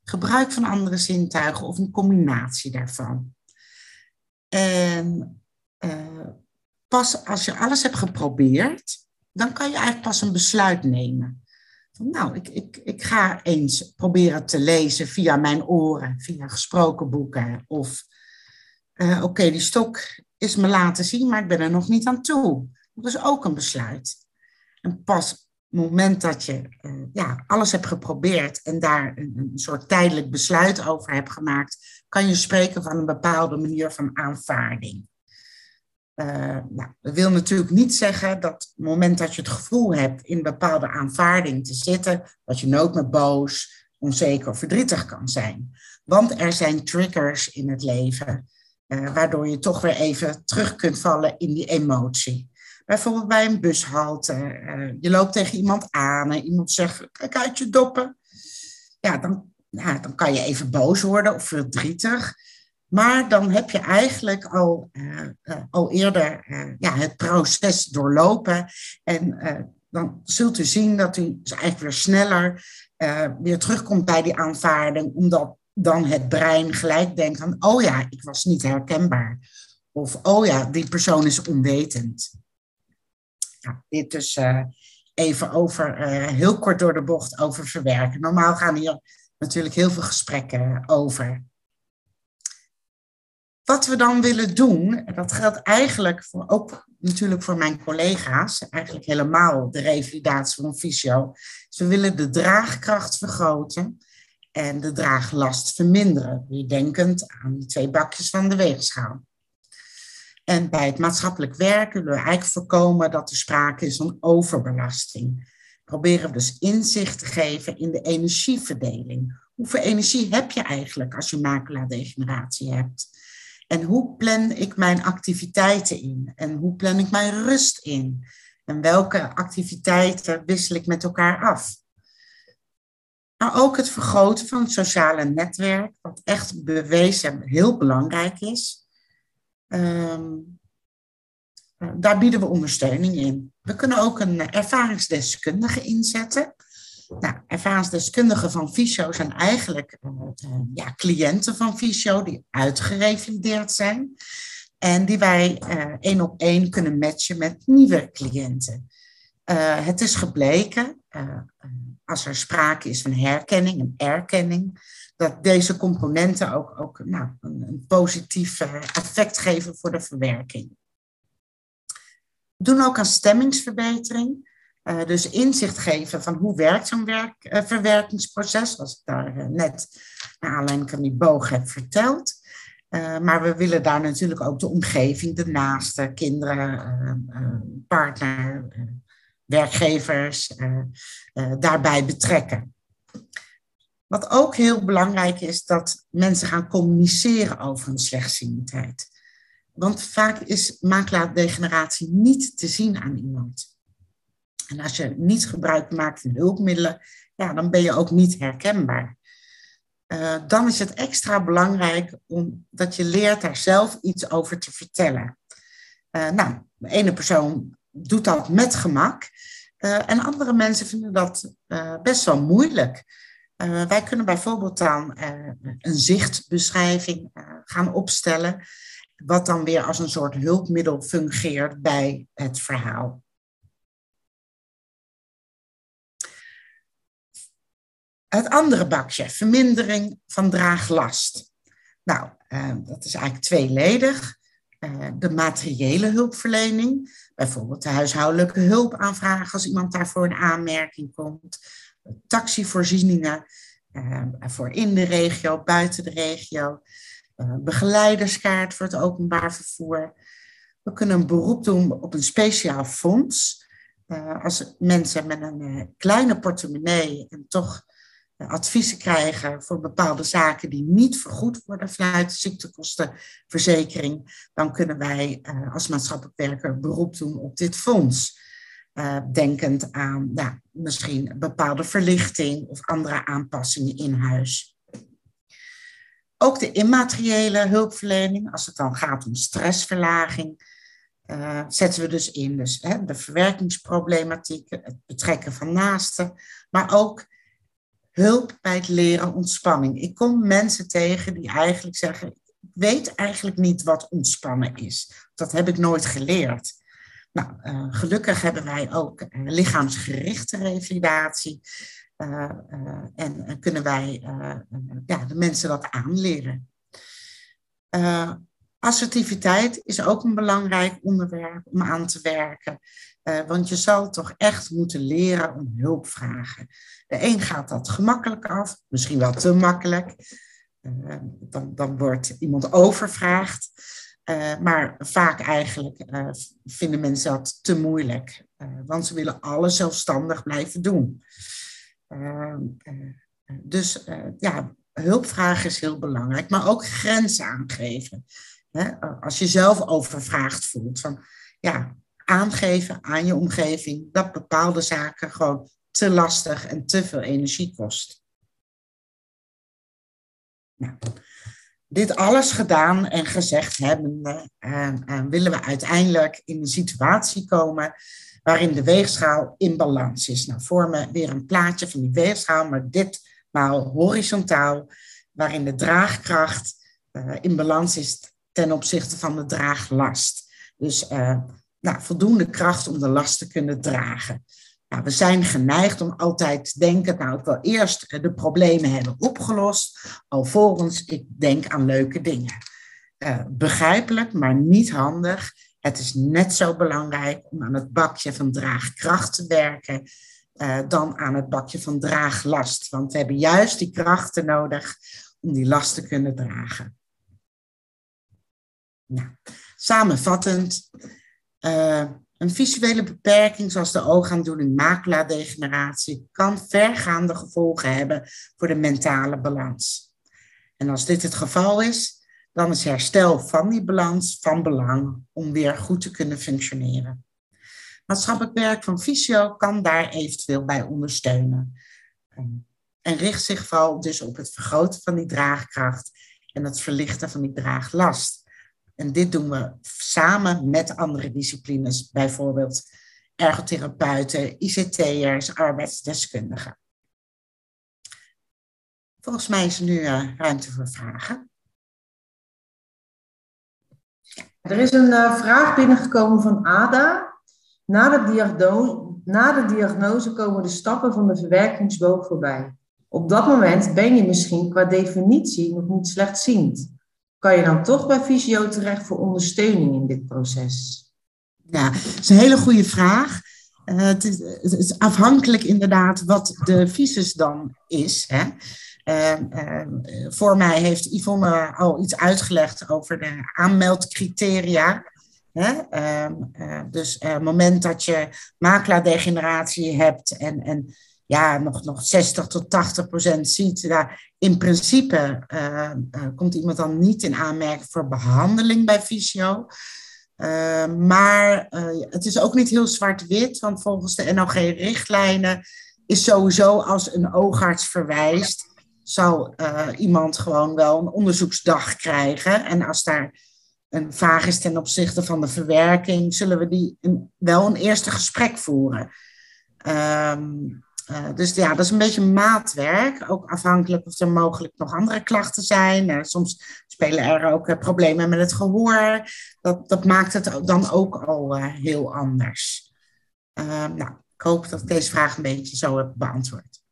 Gebruik van andere zintuigen of een combinatie daarvan. En uh, pas als je alles hebt geprobeerd, dan kan je eigenlijk pas een besluit nemen. Nou, ik, ik, ik ga eens proberen te lezen via mijn oren, via gesproken boeken. Of, uh, oké, die stok is me laten zien, maar ik ben er nog niet aan toe. Dat is ook een besluit. En pas moment dat je uh, ja, alles hebt geprobeerd en daar een, een, soort tijdelijk besluit over hebt gemaakt, kan je spreken van een bepaalde manier van aanvaarding. Uh, nou, dat wil natuurlijk niet zeggen dat het moment dat je het gevoel hebt in bepaalde aanvaarding te zitten, dat je nooit meer boos, onzeker of verdrietig kan zijn. Want er zijn triggers in het leven, uh, waardoor je toch weer even terug kunt vallen in die emotie. Bijvoorbeeld bij een bushalte. Uh, je loopt tegen iemand aan en iemand zegt, kijk uit je doppen. Ja, dan, ja, dan kan je even boos worden of verdrietig. Maar dan heb je eigenlijk al, uh, uh, al eerder ja, het proces doorlopen. En dan zult u zien dat u dus eigenlijk weer sneller weer terugkomt bij die aanvaarding. Omdat dan het brein gelijk denkt van, oh ja, ik was niet herkenbaar. Of, oh ja, die persoon is onwetend. Dit dus even over, heel kort door de bocht over verwerken. Normaal gaan hier natuurlijk heel veel gesprekken over. Wat we dan willen doen, en dat geldt eigenlijk voor, ook natuurlijk voor mijn collega's, eigenlijk helemaal de revalidatie van fysio, is we willen de draagkracht vergroten en de draaglast verminderen. Weer denkend aan die twee bakjes van de weegschaal. En bij het maatschappelijk werken willen we eigenlijk voorkomen dat er sprake is van overbelasting. Proberen we dus inzicht te geven in de energieverdeling. Hoeveel energie heb je eigenlijk als je macula-degeneratie hebt? En hoe plan ik mijn activiteiten in? En hoe plan ik mijn rust in? En welke activiteiten wissel ik met elkaar af? Maar ook het vergroten van het sociale netwerk, wat echt bewezen heel belangrijk is. Um, daar bieden we ondersteuning in. We kunnen ook een ervaringsdeskundige inzetten. Nou, ervaringsdeskundigen van Fysio zijn eigenlijk uh, ja, cliënten van Fysio die uitgerevalideerd zijn. En die wij uh, één op één kunnen matchen met nieuwe cliënten. Het is gebleken, als er sprake is van herkenning en erkenning, dat deze componenten ook, ook nou, een, een positief eh, effect geven voor de verwerking. We doen ook aan stemmingsverbetering. Uh, dus inzicht geven van hoe werkt zo'n werk, uh, verwerkingsproces, zoals ik daar uh, net naar aanleiding van die boog heb verteld. maar we willen daar natuurlijk ook de omgeving, de naaste, kinderen, partner, werkgevers daarbij betrekken. Wat ook heel belangrijk is, dat mensen gaan communiceren over hun slechtziendheid. Want vaak is makelaardegeneratie niet te zien aan iemand. En als je niet gebruik maakt van hulpmiddelen, ja, dan ben je ook niet herkenbaar. Uh, dan is het extra belangrijk om, dat je leert daar zelf iets over te vertellen. Uh, nou, de ene persoon doet dat met gemak. Uh, en andere mensen vinden dat best wel moeilijk. Wij kunnen bijvoorbeeld dan een zichtbeschrijving gaan opstellen, wat dan weer als een soort hulpmiddel fungeert bij het verhaal. Het andere bakje, vermindering van draaglast. Nou, uh, dat is eigenlijk tweeledig. Uh, de materiële hulpverlening, bijvoorbeeld de huishoudelijke hulp aanvragen als iemand daarvoor in aanmerking komt. Taxivoorzieningen uh, voor in de regio, buiten de regio. begeleiderskaart voor het openbaar vervoer. We kunnen een beroep doen op een speciaal fonds. als mensen met een kleine portemonnee en toch adviezen krijgen voor bepaalde zaken die niet vergoed worden vanuit de ziektekostenverzekering, dan kunnen wij uh, als maatschappelijk werker beroep doen op dit fonds. Uh, denkend aan ja, misschien bepaalde verlichting of andere aanpassingen in huis. Ook de immateriële hulpverlening, als het dan gaat om stressverlaging, uh, zetten we dus in. Dus hè, de verwerkingsproblematiek, het betrekken van naasten, maar ook hulp bij het leren ontspanning. Ik kom mensen tegen die eigenlijk zeggen, ik weet eigenlijk niet wat ontspannen is. Dat heb ik nooit geleerd. Nou, uh, gelukkig hebben wij ook uh, lichaamsgerichte revalidatie. Uh, en kunnen wij ja, de mensen dat aanleren. Assertiviteit is ook een belangrijk onderwerp om aan te werken. want je zal toch echt moeten leren om hulp vragen. De een gaat dat gemakkelijk af, misschien wel te makkelijk. Uh, dan, dan wordt iemand overvraagd. Uh, maar vaak eigenlijk vinden mensen dat te moeilijk. want ze willen alles zelfstandig blijven doen. dus ja, hulpvragen is heel belangrijk. Maar ook grenzen aangeven. Hè? Als je zelf overvraagd voelt. Van, ja, aangeven aan je omgeving dat bepaalde zaken gewoon te lastig en te veel energie kost. Nou, dit alles gedaan en gezegd hebbende, uh, willen we uiteindelijk in een situatie komen waarin de weegschaal in balans is. Nou, vormen weer een plaatje van die weegschaal, maar ditmaal horizontaal, waarin de draagkracht uh, in balans is ten opzichte van de draaglast. Dus uh, nou, voldoende kracht om de last te kunnen dragen. Nou, we zijn geneigd om altijd te denken, nou, ik wil eerst de problemen hebben opgelost, alvorens ik denk aan leuke dingen. Uh, begrijpelijk, maar niet handig. Het is net zo belangrijk om aan het bakje van draagkracht te werken dan aan het bakje van draaglast. Want we hebben juist die krachten nodig om die last te kunnen dragen. Nou, samenvattend, uh, een visuele beperking zoals de oogaandoening macula-degeneratie kan vergaande gevolgen hebben voor de mentale balans. En als dit het geval is, dan is herstel van die balans van belang om weer goed te kunnen functioneren. Maatschappelijk werk van fysio kan daar eventueel bij ondersteunen. En richt zich vooral dus op het vergroten van die draagkracht en het verlichten van die draaglast. En dit doen we samen met andere disciplines, bijvoorbeeld ergotherapeuten, ICT'ers, arbeidsdeskundigen. Volgens mij is er nu uh, ruimte voor vragen. Er is een uh, vraag binnengekomen van Ada. Na de, diagnose, na de diagnose komen de stappen van de verwerkingsboog voorbij. Op dat moment ben je misschien qua definitie nog niet slechtziend kan je dan toch bij fysio terecht voor ondersteuning in dit proces? Ja, dat is een hele goede vraag. Uh, het, is, afhankelijk inderdaad wat de visus dan is. Hè? Uh, voor mij heeft Yvonne al iets uitgelegd over de aanmeldcriteria. Hè? Ehm, dus het moment dat je makelaardegeneratie hebt en, en ja, nog, nog 60 tot 80 procent ziet, daar in principe uh, uh, komt iemand dan niet in aanmerking voor behandeling bij fysio. Uh, maar het is ook niet heel zwart-wit, want volgens de NOG-richtlijnen is sowieso als een oogarts verwijst, zal iemand gewoon wel een onderzoeksdag krijgen. En als daar een vraag is ten opzichte van de verwerking, zullen we die wel een eerste gesprek voeren. Um, uh, dus ja, dat is een beetje maatwerk. Ook afhankelijk of er mogelijk nog andere klachten zijn. Uh, soms spelen er ook uh, problemen met het gehoor. Dat, dat maakt het dan ook al heel anders. nou, ik hoop dat ik deze vraag een beetje zo heb beantwoord.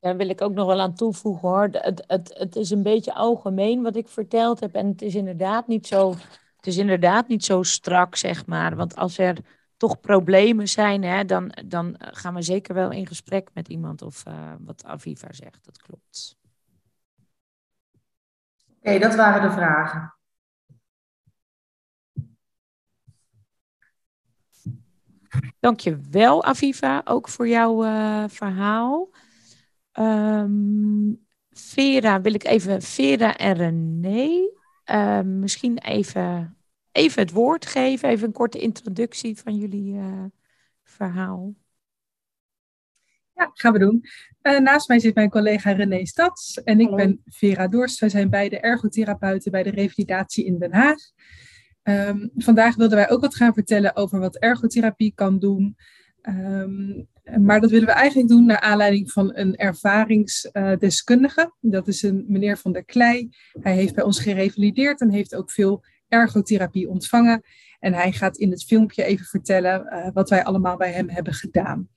Daar wil ik ook nog wel aan toevoegen hoor. Het, het, het is een beetje algemeen wat ik verteld heb. En het is inderdaad niet zo, het is inderdaad niet zo strak, zeg maar. Want als er toch problemen zijn, hè, dan, dan gaan we zeker wel in gesprek met iemand of uh, wat Aviva zegt. Dat klopt. Oké, dat waren de vragen. Dankjewel, Aviva, ook voor jouw uh, verhaal. Um, Vera, wil ik even, Vera en René, uh, misschien even, even het woord geven, even een korte introductie van jullie uh, verhaal. Ja, gaan we doen. Uh, naast mij zit mijn collega René Stads en ik Hallo. ben Vera Dorst. Wij zijn beide ergotherapeuten bij de revalidatie in Den Haag. Um, vandaag wilden wij ook wat gaan vertellen over wat ergotherapie kan doen. Um, maar dat willen we eigenlijk doen naar aanleiding van een ervaringsdeskundige. Uh, dat is een meneer van der Klei. Hij heeft bij ons gerevalideerd en heeft ook veel ergotherapie ontvangen. En hij gaat in het filmpje even vertellen uh, wat wij allemaal bij hem hebben gedaan.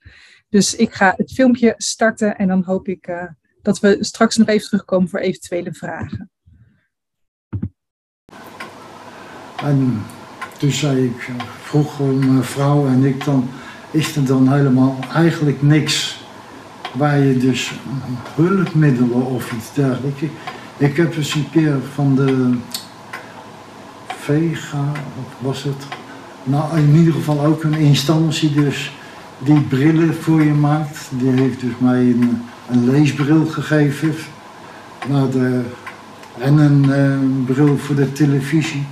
Dus ik ga het filmpje starten en dan hoop ik uh, dat we straks nog even terugkomen voor eventuele vragen. En toen zei ik, vroeg mijn vrouw en ik dan, is er dan helemaal eigenlijk niks waar je dus hulpmiddelen of iets dergelijks. Ik heb eens een keer van de Vega, was het? Nou, in ieder geval ook een instantie dus die brillen voor je maakt. Die heeft dus mij een, een leesbril gegeven. Nou, de, en een uh, bril voor de televisie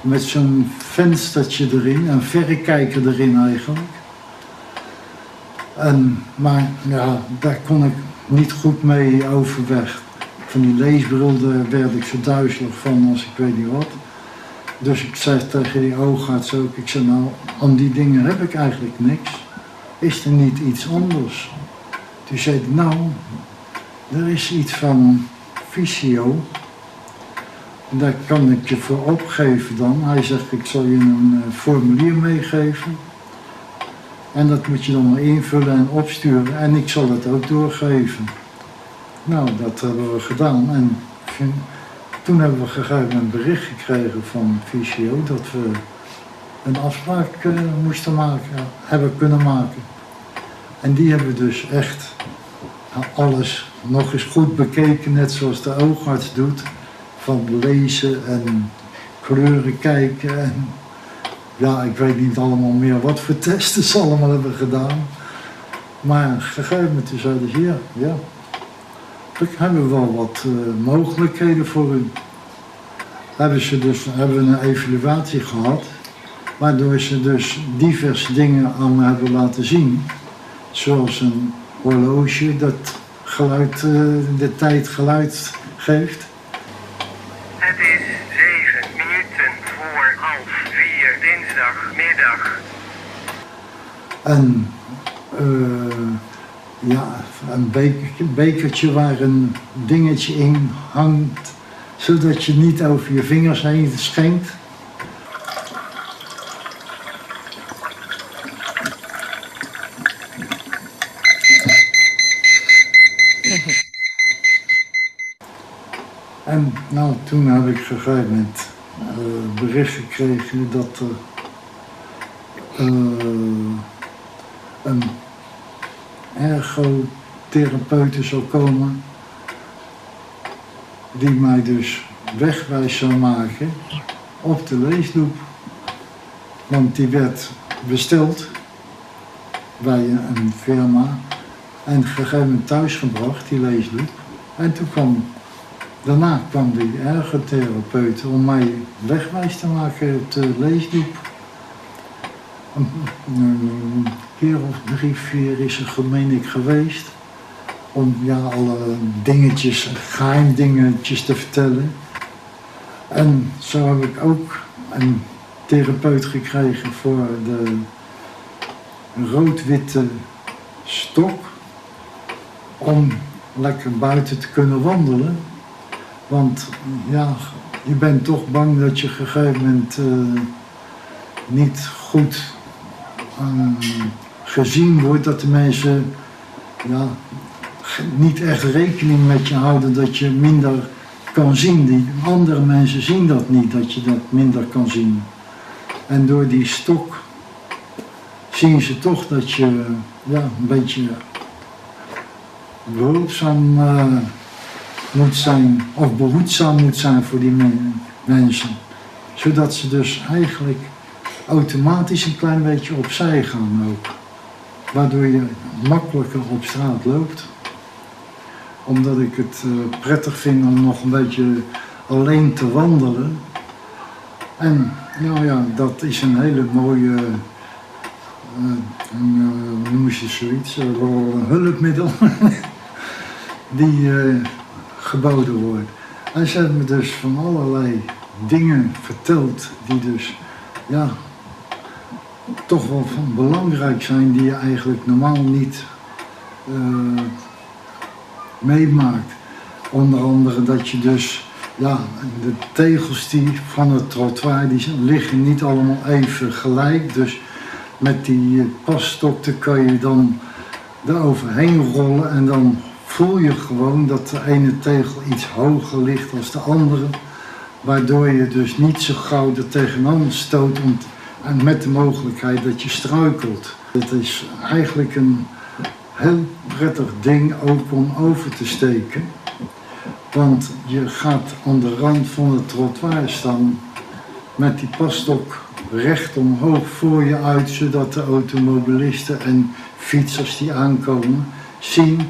met zo'n venstertje erin, een verrekijker erin eigenlijk. En, maar ja, daar kon ik niet goed mee overweg. Van die leesbril daar werd ik zo duizelig van als ik weet niet wat. Dus ik zei tegen die oogarts ook, ik zei nou, aan die dingen heb ik eigenlijk niks. Is er niet iets anders? Toen zei hij, nou, er is iets van fysio. Daar kan ik je voor opgeven dan. Hij zegt, ik zal je een uh, formulier meegeven. En dat moet je dan maar invullen en opsturen. En ik zal het ook doorgeven. Nou, dat hebben we gedaan. En toen hebben we gegeven een bericht gekregen van Fysio dat we een afspraak uh, moesten maken, hebben kunnen maken. En die hebben dus echt alles nog eens goed bekeken, net zoals de oogarts doet van lezen en kleuren kijken. En ja, ik weet niet allemaal meer wat voor testen ze allemaal hebben gedaan. Maar gegeven moment zeiden ze, ja, we hebben wel wat uh, mogelijkheden voor u. Hebben ze dus hebben we een evaluatie gehad, waardoor ze dus diverse dingen aan me hebben laten zien. Zoals een horloge dat geluid, uh, de tijd geluid geeft. Het is 7 minuten voor half 4 dinsdagmiddag. En uh, ja, een bekertje, bekertje waar een dingetje in hangt, zodat je niet over je vingers heen schenkt. En nou, toen heb ik gegeven moment uh, bericht gekregen dat er uh, een ergotherapeut zou komen die mij dus wegwijs zou maken op de leesloop. Want die werd besteld bij een firma en gegeven thuisgebracht, die leesloop. En toen kwam Daarna kwam die ergotherapeut om mij wegwijs te maken op de leesdiep. Een keer of drie, vier is er gemeen ik geweest. Om ja, alle dingetjes, geheim dingetjes te vertellen. En zo heb ik ook een therapeut gekregen voor de rood-witte stok. Om lekker buiten te kunnen wandelen. Want ja, je bent toch bang dat je op een gegeven moment uh, niet goed um, gezien wordt. Dat de mensen niet echt rekening met je houden dat je minder kan zien. Die andere mensen zien dat niet, dat je dat minder kan zien. En door die stok zien ze toch dat je ja, een beetje behulpzaam uh, moet zijn, of behoedzaam moet zijn voor die men mensen. Zodat ze dus eigenlijk automatisch een klein beetje opzij gaan ook. Waardoor je makkelijker op straat loopt. Omdat ik het uh, prettig vind om nog een beetje alleen te wandelen. En nou ja, dat is een hele mooie, uh, een, hoe noem je zoiets, een hulpmiddel die geboden wordt. En ze me dus van allerlei dingen verteld die dus, ja, toch wel van belangrijk zijn die je eigenlijk normaal niet uh, meemaakt. Onder andere dat je dus, ja, de tegels die van het trottoir, die liggen niet allemaal even gelijk. Dus met die passtokten kan je dan eroverheen rollen en dan voel je gewoon dat de ene tegel iets hoger ligt dan de andere. Waardoor je dus niet zo gauw er tegenaan stoot om en met de mogelijkheid dat je struikelt. Het is eigenlijk een heel prettig ding ook om over te steken. Want je gaat aan de rand van het trottoir staan met die passtok recht omhoog voor je uit, zodat de automobilisten en fietsers die aankomen zien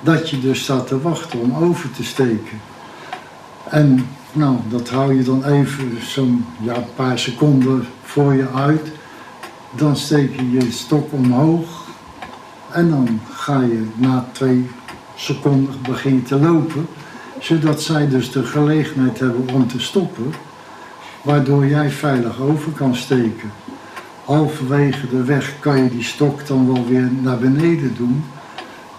dat je dus staat te wachten om over te steken. En nou, dat hou je dan even zo'n ja, paar seconden voor je uit. Dan steek je je stok omhoog. En dan ga je na twee seconden beginnen te lopen. Zodat zij dus de gelegenheid hebben om te stoppen. Waardoor jij veilig over kan steken. Halverwege de weg kan je die stok dan wel weer naar beneden doen.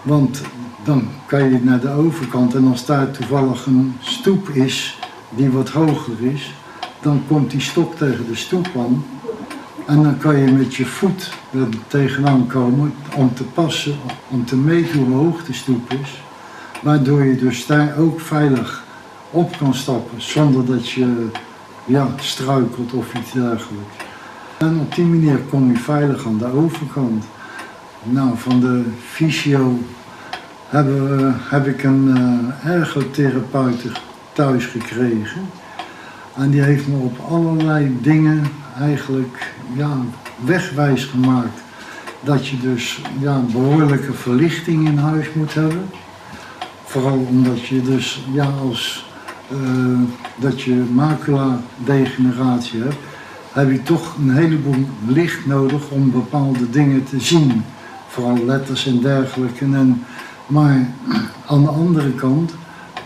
Want dan kan je naar de overkant en als daar toevallig een stoep is die wat hoger is, dan komt die stok tegen de stoep aan. En dan kan je met je voet er tegenaan komen om te passen, om te meten hoe hoog de stoep is. Waardoor je dus daar ook veilig op kan stappen zonder dat je ja, struikelt of iets dergelijks. En op die manier kom je veilig aan de overkant. Nou, van de fysio heb ik een uh, ergotherapeut thuis gekregen. En die heeft me op allerlei dingen eigenlijk ja, wegwijs gemaakt. Dat je dus ja, behoorlijke verlichting in huis moet hebben. Vooral omdat je dus ja, als uh, dat je macula degeneratie hebt, heb je toch een heleboel licht nodig om bepaalde dingen te zien. Vooral letters en dergelijke. En, maar aan de andere kant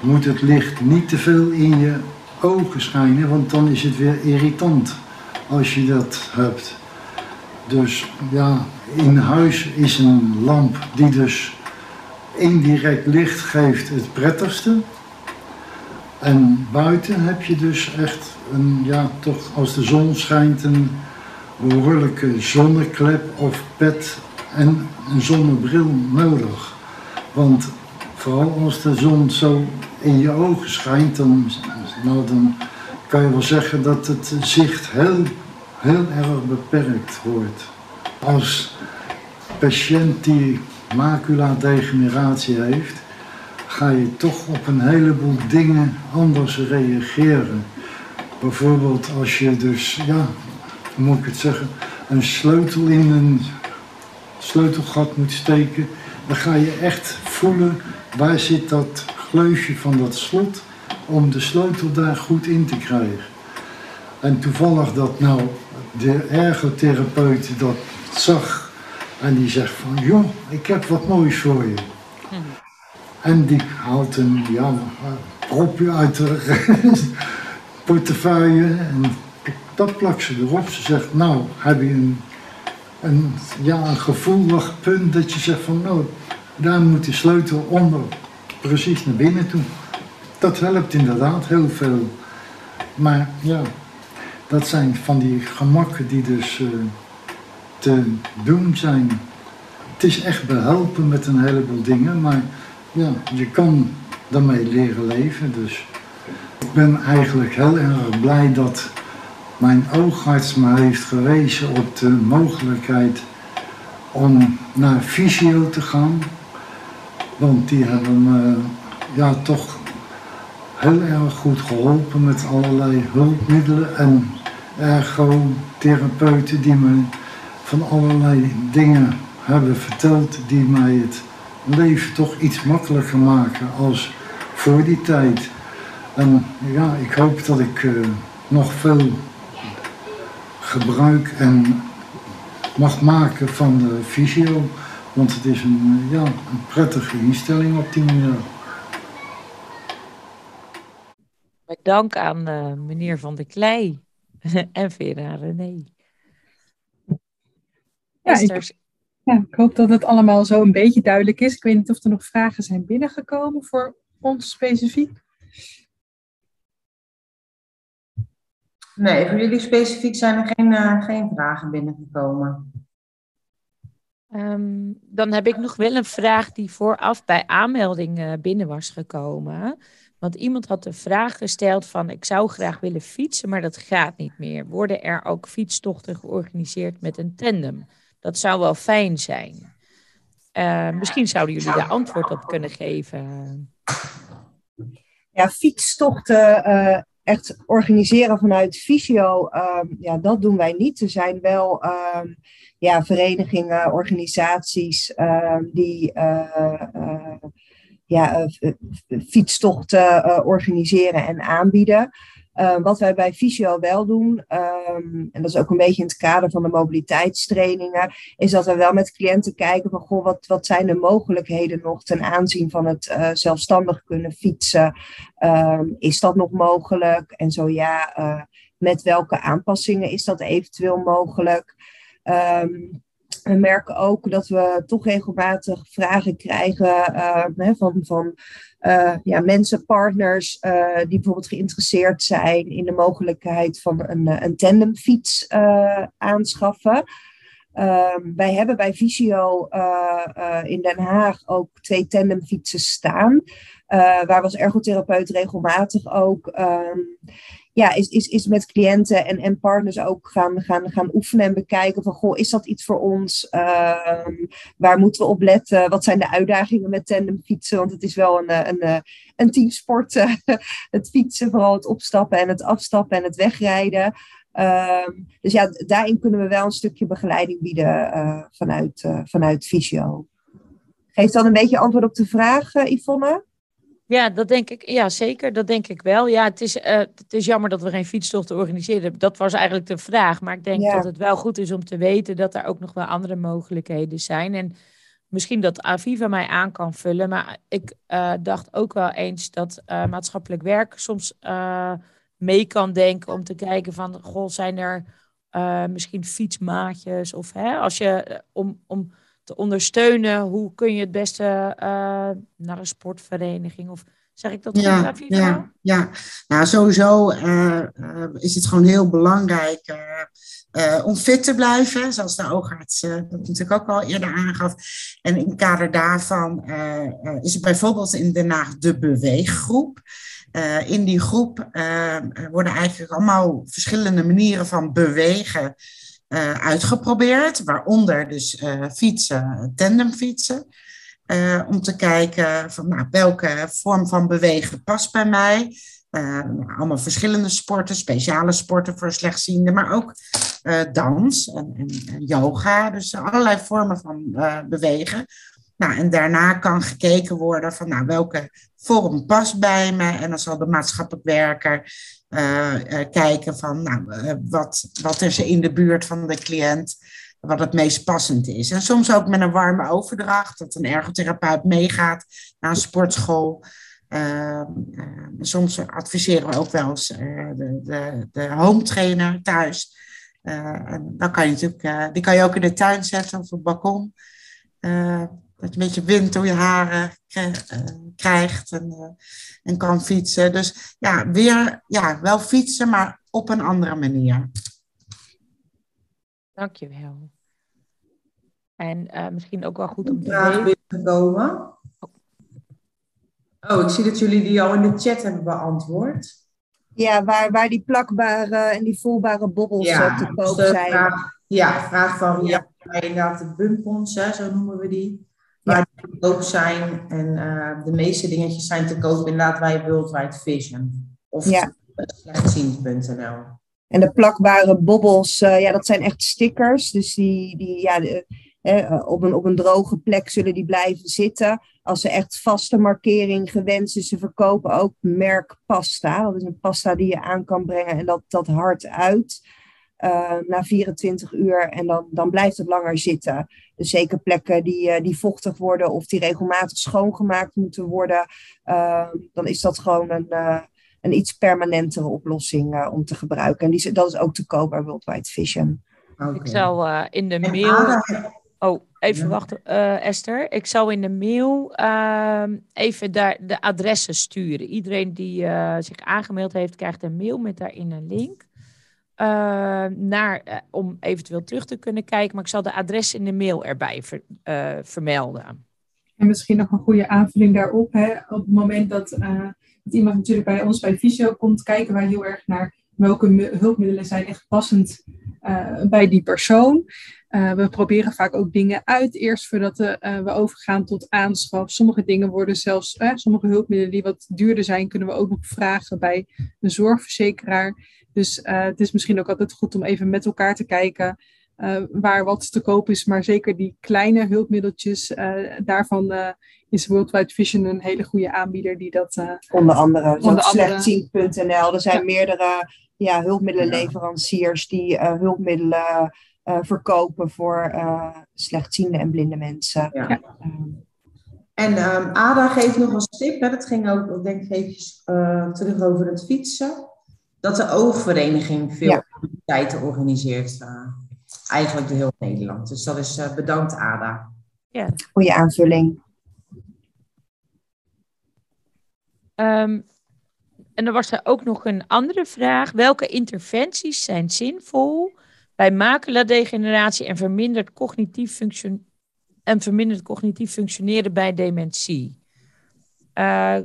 moet het licht niet te veel in je ogen schijnen, want dan is het weer irritant als je dat hebt. Dus ja, in huis is een lamp die dus indirect licht geeft het prettigste. En buiten heb je dus echt een, ja, toch als de zon schijnt, een behoorlijke zonneklep of pet en een zonnebril nodig. Want vooral als de zon zo in je ogen schijnt, dan, nou, dan kan je wel zeggen dat het zicht heel, heel erg beperkt wordt. Als patiënt die macula-degeneratie heeft, ga je toch op een heleboel dingen anders reageren. Bijvoorbeeld als je dus, ja, hoe moet ik het zeggen, een sleutel in een sleutelgat moet steken, dan ga je echt voelen waar zit dat gleusje van dat slot om de sleutel daar goed in te krijgen. En toevallig dat nou de ergotherapeut dat zag en die zegt van joh, ik heb wat moois voor je. Mhm. En die haalt een ja, propje uit de portefeuille en dat plakt ze erop. Ze zegt nou, heb je een, een, ja, een gevoelig punt dat je zegt van nou, daar moet die sleutel onder precies naar binnen toe. Dat helpt inderdaad heel veel. Maar ja, dat zijn van die gemakken die dus uh, te doen zijn. Het is echt behelpen met een heleboel dingen, maar ja, je kan daarmee leren leven. Dus ik ben eigenlijk heel erg blij dat mijn oogarts me heeft gewezen op de mogelijkheid om naar fysio te gaan. Want die hebben me ja, toch heel erg goed geholpen met allerlei hulpmiddelen en ergotherapeuten die me van allerlei dingen hebben verteld die mij het leven toch iets makkelijker maken als voor die tijd. En ja, ik hoop dat ik uh, nog veel gebruik en mag maken van de fysio. Want het is een, ja, een prettige instelling op die manier. Met dank aan uh, meneer Van der Klei en Vera René. Ja, ik, ja, ik hoop dat het allemaal zo een beetje duidelijk is. Ik weet niet of er nog vragen zijn binnengekomen voor ons specifiek. Nee, voor jullie specifiek zijn er geen, uh, geen vragen binnengekomen. Um, dan heb ik nog wel een vraag die vooraf bij aanmelding uh, binnen was gekomen. Want iemand had de vraag gesteld van ik zou graag willen fietsen, maar dat gaat niet meer. Worden er ook fietstochten georganiseerd met een tandem? Dat zou wel fijn zijn. Uh, misschien zouden jullie daar antwoord op kunnen geven. Ja, fietstochten uh, echt organiseren vanuit fysio, uh, ja, dat doen wij niet. Er zijn wel ehm, ja, verenigingen, organisaties ehm, die eh, ja, fietstochten organiseren en aanbieden. Uh, wat wij bij Fysio wel doen, um, en dat is ook een beetje in het kader van de mobiliteitstrainingen, is dat we wel met cliënten kijken van, goh, wat, wat zijn de mogelijkheden nog ten aanzien van het uh, zelfstandig kunnen fietsen? Um, is dat nog mogelijk? En zo ja, uh, met welke aanpassingen is dat eventueel mogelijk? Um, we merken ook dat we toch regelmatig vragen krijgen uh, van, van uh, ja, mensen, partners, uh, die bijvoorbeeld geïnteresseerd zijn in de mogelijkheid van een, een tandemfiets aanschaffen. Um, wij hebben bij Visio in Den Haag ook twee tandemfietsen staan. waar we als ergotherapeut regelmatig ook um, ja, is, is, is met cliënten en, en partners ook gaan, gaan, gaan oefenen en bekijken van, goh, is dat iets voor ons? Um, waar moeten we op letten? Wat zijn de uitdagingen met tandemfietsen? Want het is wel een, een, een teamsport, het fietsen, vooral het opstappen en het afstappen en het wegrijden. Um, dus ja, daarin kunnen we wel een stukje begeleiding bieden vanuit, vanuit Fysio. Geeft dat een beetje antwoord op de vraag, Yvonne? Ja, dat denk ik. Ja, zeker. Dat denk ik wel. Ja, het is, uh, het is jammer dat we geen fietstochten organiseren. Dat was eigenlijk de vraag. Maar ik denk ja. dat het wel goed is om te weten dat er ook nog wel andere mogelijkheden zijn. En misschien dat Aviva mij aan kan vullen. Maar ik uh, dacht ook wel eens dat uh, maatschappelijk werk soms mee kan denken om te kijken van, goh, zijn er misschien fietsmaatjes of hè, als je om, om te ondersteunen. Hoe kun je het beste uh, naar een sportvereniging of zeg ik dat ja, goed, Ja, ja. Nou, sowieso uh, uh, is het gewoon heel belangrijk om fit te blijven, zoals de oogarts dat natuurlijk ook al eerder aangaf. En in het kader daarvan is het bijvoorbeeld in Den Haag de beweeggroep. in die groep worden eigenlijk allemaal verschillende manieren van bewegen uitgeprobeerd, waaronder dus uh, fietsen, tandemfietsen. Uh, om te kijken van nou, welke vorm van bewegen past bij mij. allemaal verschillende sporten, speciale sporten voor slechtzienden, maar ook dans en, en, yoga. Dus allerlei vormen van bewegen. Nou, en daarna kan gekeken worden van nou, welke vorm past bij me. En dan zal de maatschappelijk werker kijken van nou, uh, wat, wat is er in de buurt van de cliënt, wat het meest passend is. En soms ook met een warme overdracht, dat een ergotherapeut meegaat naar een sportschool. soms adviseren we ook wel eens de, de, de home trainer thuis. en dan kan je natuurlijk, die kan je ook in de tuin zetten of op het balkon. Dat je een beetje wind door je haren krijgt en, en kan fietsen. Dus ja, weer ja, wel fietsen, maar op een andere manier. Dankjewel. En uh, misschien ook wel goed om te weten. Komen. Oh, ik zie dat jullie die al in de chat hebben beantwoord. Ja, waar, waar die plakbare en die voelbare bobbels ja, te koop zijn. Vraag, ja, vraag van ja. inderdaad de bumpons, hè, zo noemen we die. Waar die te koop zijn. En uh, de meeste dingetjes zijn te koop inderdaad bij Worldwide Vision. Of ja. slechtziend.nl. En de plakbare bobbels, uh, ja, dat zijn echt stickers. Dus die, die ja, de, op, een, op een droge plek zullen die blijven zitten. Als ze echt vaste markering gewenst is, ze verkopen ook merkpasta. Dat is een pasta die je aan kan brengen en dat, dat hard uit. Uh, na 24 uur en dan, dan blijft het langer zitten. Dus zeker plekken die, uh, die vochtig worden of die regelmatig schoongemaakt moeten worden, uh, dan is dat gewoon een, een iets permanentere oplossing om te gebruiken. En die, dat is ook te koop bij Worldwide Vision. Okay. Ik zal in de mail. Oh, even wachten, uh, Esther. Ik zal in de mail uh, even daar de adressen sturen. Iedereen die uh, zich aangemeld heeft, krijgt een mail met daarin een link. Naar, om eventueel terug te kunnen kijken. Maar ik zal de adres in de mail erbij ver, vermelden. En misschien nog een goede aanvulling daarop. Hè? Op het moment dat, dat iemand natuurlijk bij ons bij Visio komt, kijken wij heel erg naar welke hulpmiddelen zijn echt passend bij die persoon. We proberen vaak ook dingen uit eerst voordat we, overgaan tot aanschaf. Sommige dingen worden zelfs, sommige hulpmiddelen die wat duurder zijn, kunnen we ook nog vragen bij een zorgverzekeraar. Dus het is misschien ook altijd goed om even met elkaar te kijken waar wat te koop is. Maar zeker die kleine hulpmiddeltjes, daarvan is Worldwide Vision een hele goede aanbieder die dat... onder andere, onder slechtziend.nl. Er zijn ja. meerdere ja, hulpmiddelenleveranciers die hulpmiddelen uh, verkopen voor uh, slechtziende en blinde mensen. Ja. Um, en um, Ada geeft nog een tip, hè, dat ging ook denk ik even uh, terug over het fietsen, dat de oogvereniging veel ja. activiteiten organiseert, eigenlijk door heel Nederland. Dus dat is bedankt Ada. Ja. Goeie aanvulling. Um, en er was er ook nog een andere vraag. Welke interventies zijn zinvol bij maculadegeneratie en verminderd cognitief, function en verminderd cognitief functioneren bij dementie. Uh,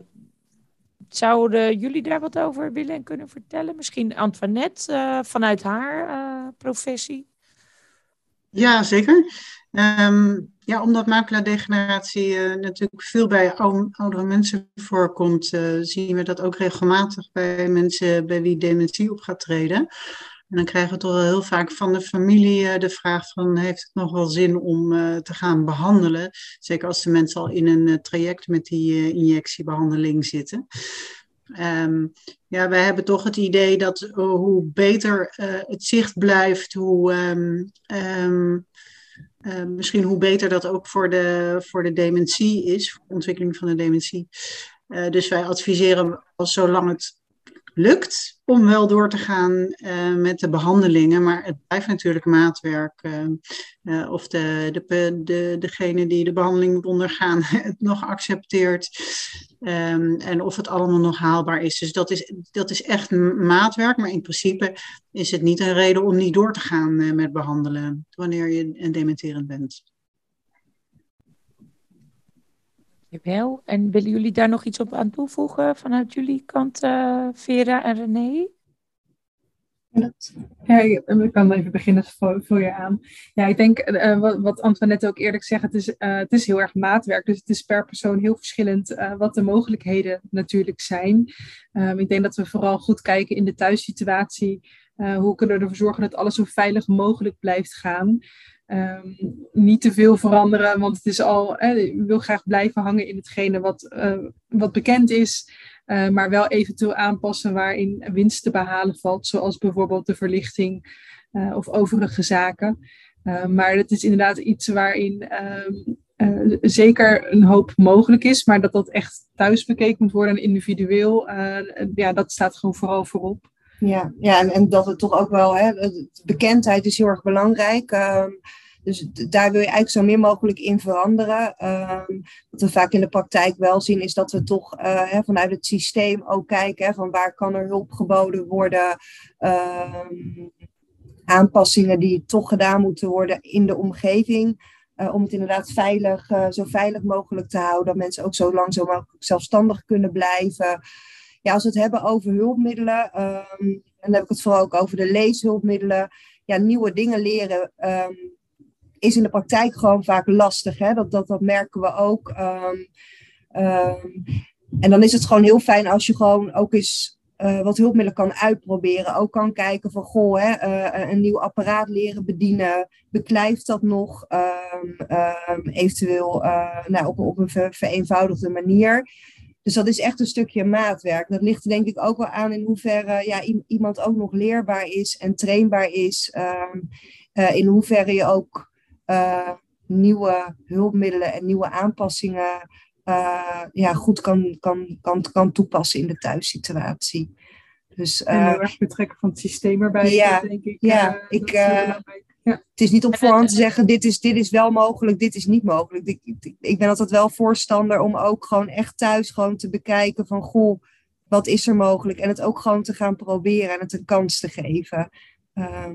zouden jullie daar wat over willen en kunnen vertellen? Misschien Antoinette uh, vanuit haar uh, professie? Ja, zeker. Um, ja, omdat maculadegeneratie natuurlijk veel bij oudere mensen voorkomt, zien we dat ook regelmatig bij mensen bij wie dementie op gaat treden. En dan krijgen we toch wel heel vaak van de familie de vraag van heeft het nog wel zin om uh, te gaan behandelen? Zeker als de mensen al in een uh, traject met die injectiebehandeling zitten. Um, ja, wij hebben toch het idee dat hoe beter het zicht blijft, hoe um, misschien hoe beter dat ook voor de, voor de dementie is, voor de ontwikkeling van de dementie. dus wij adviseren als zolang het lukt om wel door te gaan uh, met de behandelingen. Maar het blijft natuurlijk maatwerk. Uh, uh, of de, de, de, degene die de behandeling moet ondergaan het nog accepteert. Um, en of het allemaal nog haalbaar is. Dus dat is, dat is echt maatwerk. Maar in principe is het niet een reden om niet door te gaan met behandelen. Wanneer je dementerend bent. Jawel. En willen jullie daar nog iets op aan toevoegen vanuit jullie kant, uh, Vera en René? Ja, ik kan even beginnen, vul je aan. Ja, ik denk uh, wat, Antoinette ook eerlijk zegt, het is, het is heel erg maatwerk. Dus het is per persoon heel verschillend wat de mogelijkheden natuurlijk zijn. Um, ik denk dat we vooral goed kijken in de thuissituatie. hoe kunnen we ervoor zorgen dat alles zo veilig mogelijk blijft gaan. Um, niet te veel veranderen, want het is al, eh, je wil graag blijven hangen in hetgene wat, uh, wat bekend is, uh, maar wel eventueel aanpassen waarin winst te behalen valt, zoals bijvoorbeeld de verlichting of overige zaken. maar het is inderdaad iets waarin ehm, zeker een hoop mogelijk is, maar dat dat echt thuis bekeken moet worden en individueel, ja, dat staat gewoon vooral voorop. Ja, ja en, en dat het toch ook wel, hè, bekendheid is heel erg belangrijk. Um, dus daar wil je eigenlijk zo min mogelijk in veranderen. Um, wat we vaak in de praktijk wel zien, is dat we toch uh, hè, vanuit het systeem ook kijken hè, van waar kan er hulp geboden worden. Um, aanpassingen die toch gedaan moeten worden in de omgeving. Uh, om het inderdaad veilig, uh, zo veilig mogelijk te houden. Dat mensen ook zo lang zo mogelijk zelfstandig kunnen blijven. Ja, als we het hebben over hulpmiddelen, en dan heb ik het vooral ook over de leeshulpmiddelen. Ja, nieuwe dingen leren um, is in de praktijk gewoon vaak lastig. Hè? Dat, dat, dat merken we ook. Um, en dan is het gewoon heel fijn als je gewoon ook eens uh, wat hulpmiddelen kan uitproberen. Ook kan kijken van, goh, hè, uh, een nieuw apparaat leren bedienen. Beklijft dat nog? Eventueel uh, nou, op, op een ver, vereenvoudigde manier. Dus dat is echt een stukje maatwerk. Dat ligt er denk ik ook wel aan in hoeverre ja, iemand ook nog leerbaar is en trainbaar is. Um, in hoeverre je ook nieuwe hulpmiddelen en nieuwe aanpassingen uh, ja, goed kan, kan, kan, kan toepassen in de thuissituatie. Dus, en heel erg betrekken van het systeem erbij, ja, denk ik. Ja, ik, ja. Het is niet op voorhand te zeggen, dit is, dit is wel mogelijk, dit is niet mogelijk. Ik, ik, ik ben altijd wel voorstander om ook gewoon echt thuis gewoon te bekijken van, goh, wat is er mogelijk? En het ook gewoon te gaan proberen en het een kans te geven. Uh,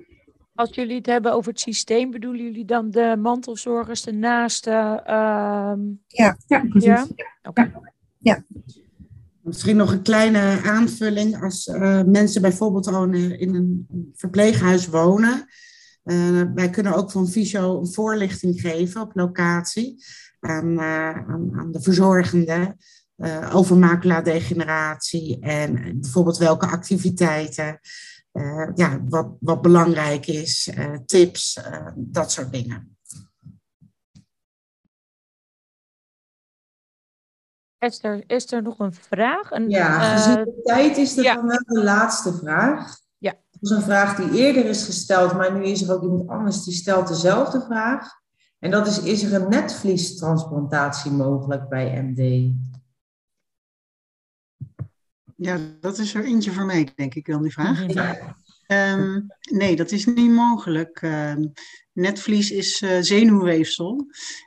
als jullie het hebben over het systeem, bedoelen jullie dan de mantelzorgers, de naaste? Uh... Ja, ja, precies. Ja? Okay. ja. Misschien nog een kleine aanvulling. Als uh, mensen bijvoorbeeld al in een verpleeghuis wonen. Uh, wij kunnen ook van Visio een voorlichting geven op locatie aan, uh, aan, aan de verzorgende over maculadegeneratie en bijvoorbeeld welke activiteiten uh, ja, wat, wat belangrijk is, uh, tips, uh, dat soort dingen. Esther, is er nog een vraag? Een, ja, gezien de tijd is er ja. dan wel de laatste vraag. Dat is een vraag die eerder is gesteld, maar nu is er ook iemand anders die stelt dezelfde vraag. En dat is, is er een netvliestransplantatie mogelijk bij MD? Ja, dat is er eentje voor mij, denk ik, dan die vraag. Ja. Um, nee, dat is niet mogelijk. Um, netvlies is uh, zenuwweefsel.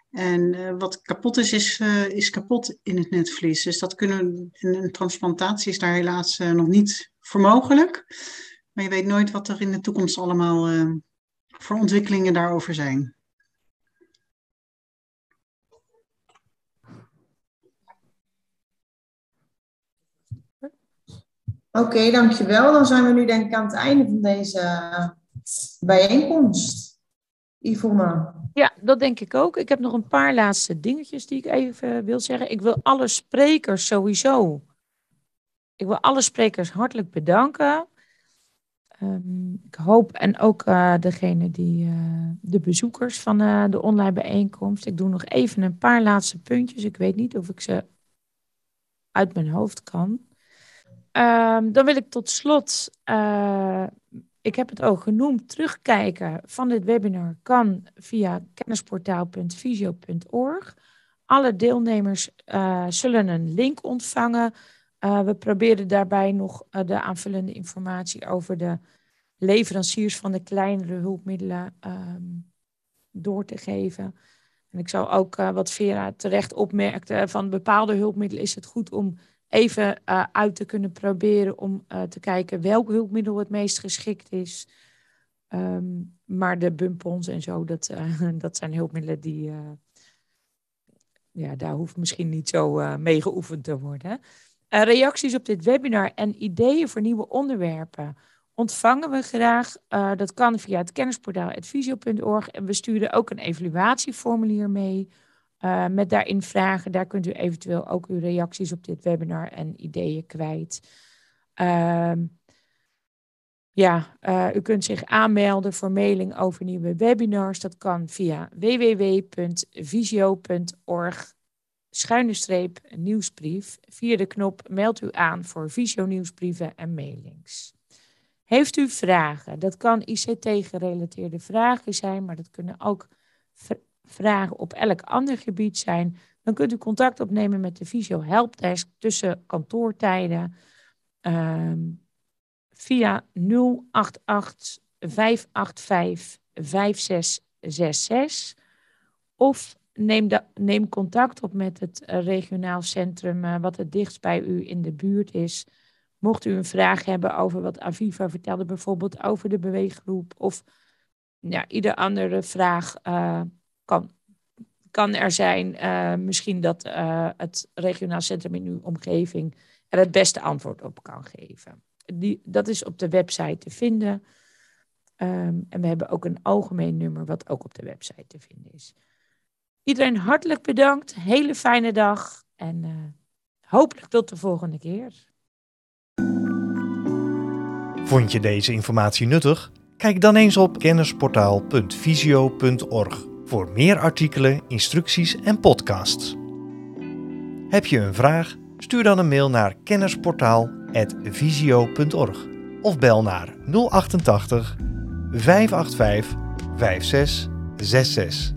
En uh, wat kapot is, is, uh, is kapot in het netvlies. Dus dat kunnen, een transplantatie is daar helaas nog niet voor mogelijk. Maar je weet nooit wat er in de toekomst allemaal voor ontwikkelingen daarover zijn. Oké, okay, dankjewel. Dan zijn we nu denk ik aan het einde van deze bijeenkomst. Yvonne. Ja, dat denk ik ook. Ik heb nog een paar laatste dingetjes die ik even wil zeggen. Ik wil alle sprekers sowieso. Ik wil alle sprekers hartelijk bedanken. Um, ik hoop, en ook uh, degene die, uh, de bezoekers van uh, de online bijeenkomst. Ik doe nog even een paar laatste puntjes. Ik weet niet of ik ze uit mijn hoofd kan. Um, dan wil ik tot slot, ik heb het ook genoemd, terugkijken van dit webinar kan via kennisportaal.visio.org. Alle deelnemers zullen een link ontvangen. Uh, we proberen daarbij nog de aanvullende informatie over de leveranciers van de kleinere hulpmiddelen um, door te geven. En ik zou ook, wat Vera terecht opmerkte, van bepaalde hulpmiddelen is het goed om even uit te kunnen proberen om te kijken welk hulpmiddel het meest geschikt is. Um, maar de bumpons en zo, dat, dat zijn hulpmiddelen die, ja, daar hoeft misschien niet zo mee geoefend te worden. Reacties op dit webinar en ideeën voor nieuwe onderwerpen ontvangen we graag. dat kan via het kennisportaal advisio.org en we sturen ook een evaluatieformulier mee uh, met daarin vragen. Daar kunt u eventueel ook uw reacties op dit webinar en ideeën kwijt. Uh, ja, u kunt zich aanmelden voor mailing over nieuwe webinars. Dat kan via www.visio.org schuine streep nieuwsbrief. Via de knop meld u aan voor Visio nieuwsbrieven en mailings. Heeft u vragen? Dat kan ICT-gerelateerde vragen zijn, maar dat kunnen ook vragen op elk ander gebied zijn, dan kunt u contact opnemen met de Visio Helpdesk tussen kantoortijden um, via 088 585 5666 of neem, contact op met het regionaal centrum uh, wat het dichtst bij u in de buurt is. Mocht u een vraag hebben over wat Aviva vertelde, bijvoorbeeld over de beweeggroep of ja, ieder andere vraag, uh, kan kan er zijn eh, misschien dat eh, het regionaal centrum in uw omgeving er het beste antwoord op kan geven. Die, dat is op de website te vinden. Ehm, en we hebben ook een algemeen nummer wat ook op de website te vinden is. Iedereen hartelijk bedankt. Hele fijne dag. En uh, hopelijk tot de volgende keer. Vond je deze informatie nuttig? Kijk dan eens op kennisportaal.visio.org voor meer artikelen, instructies en podcasts. Heb je een vraag? Stuur dan een mail naar kennisportaal.visio.org of bel naar 088 585 5666.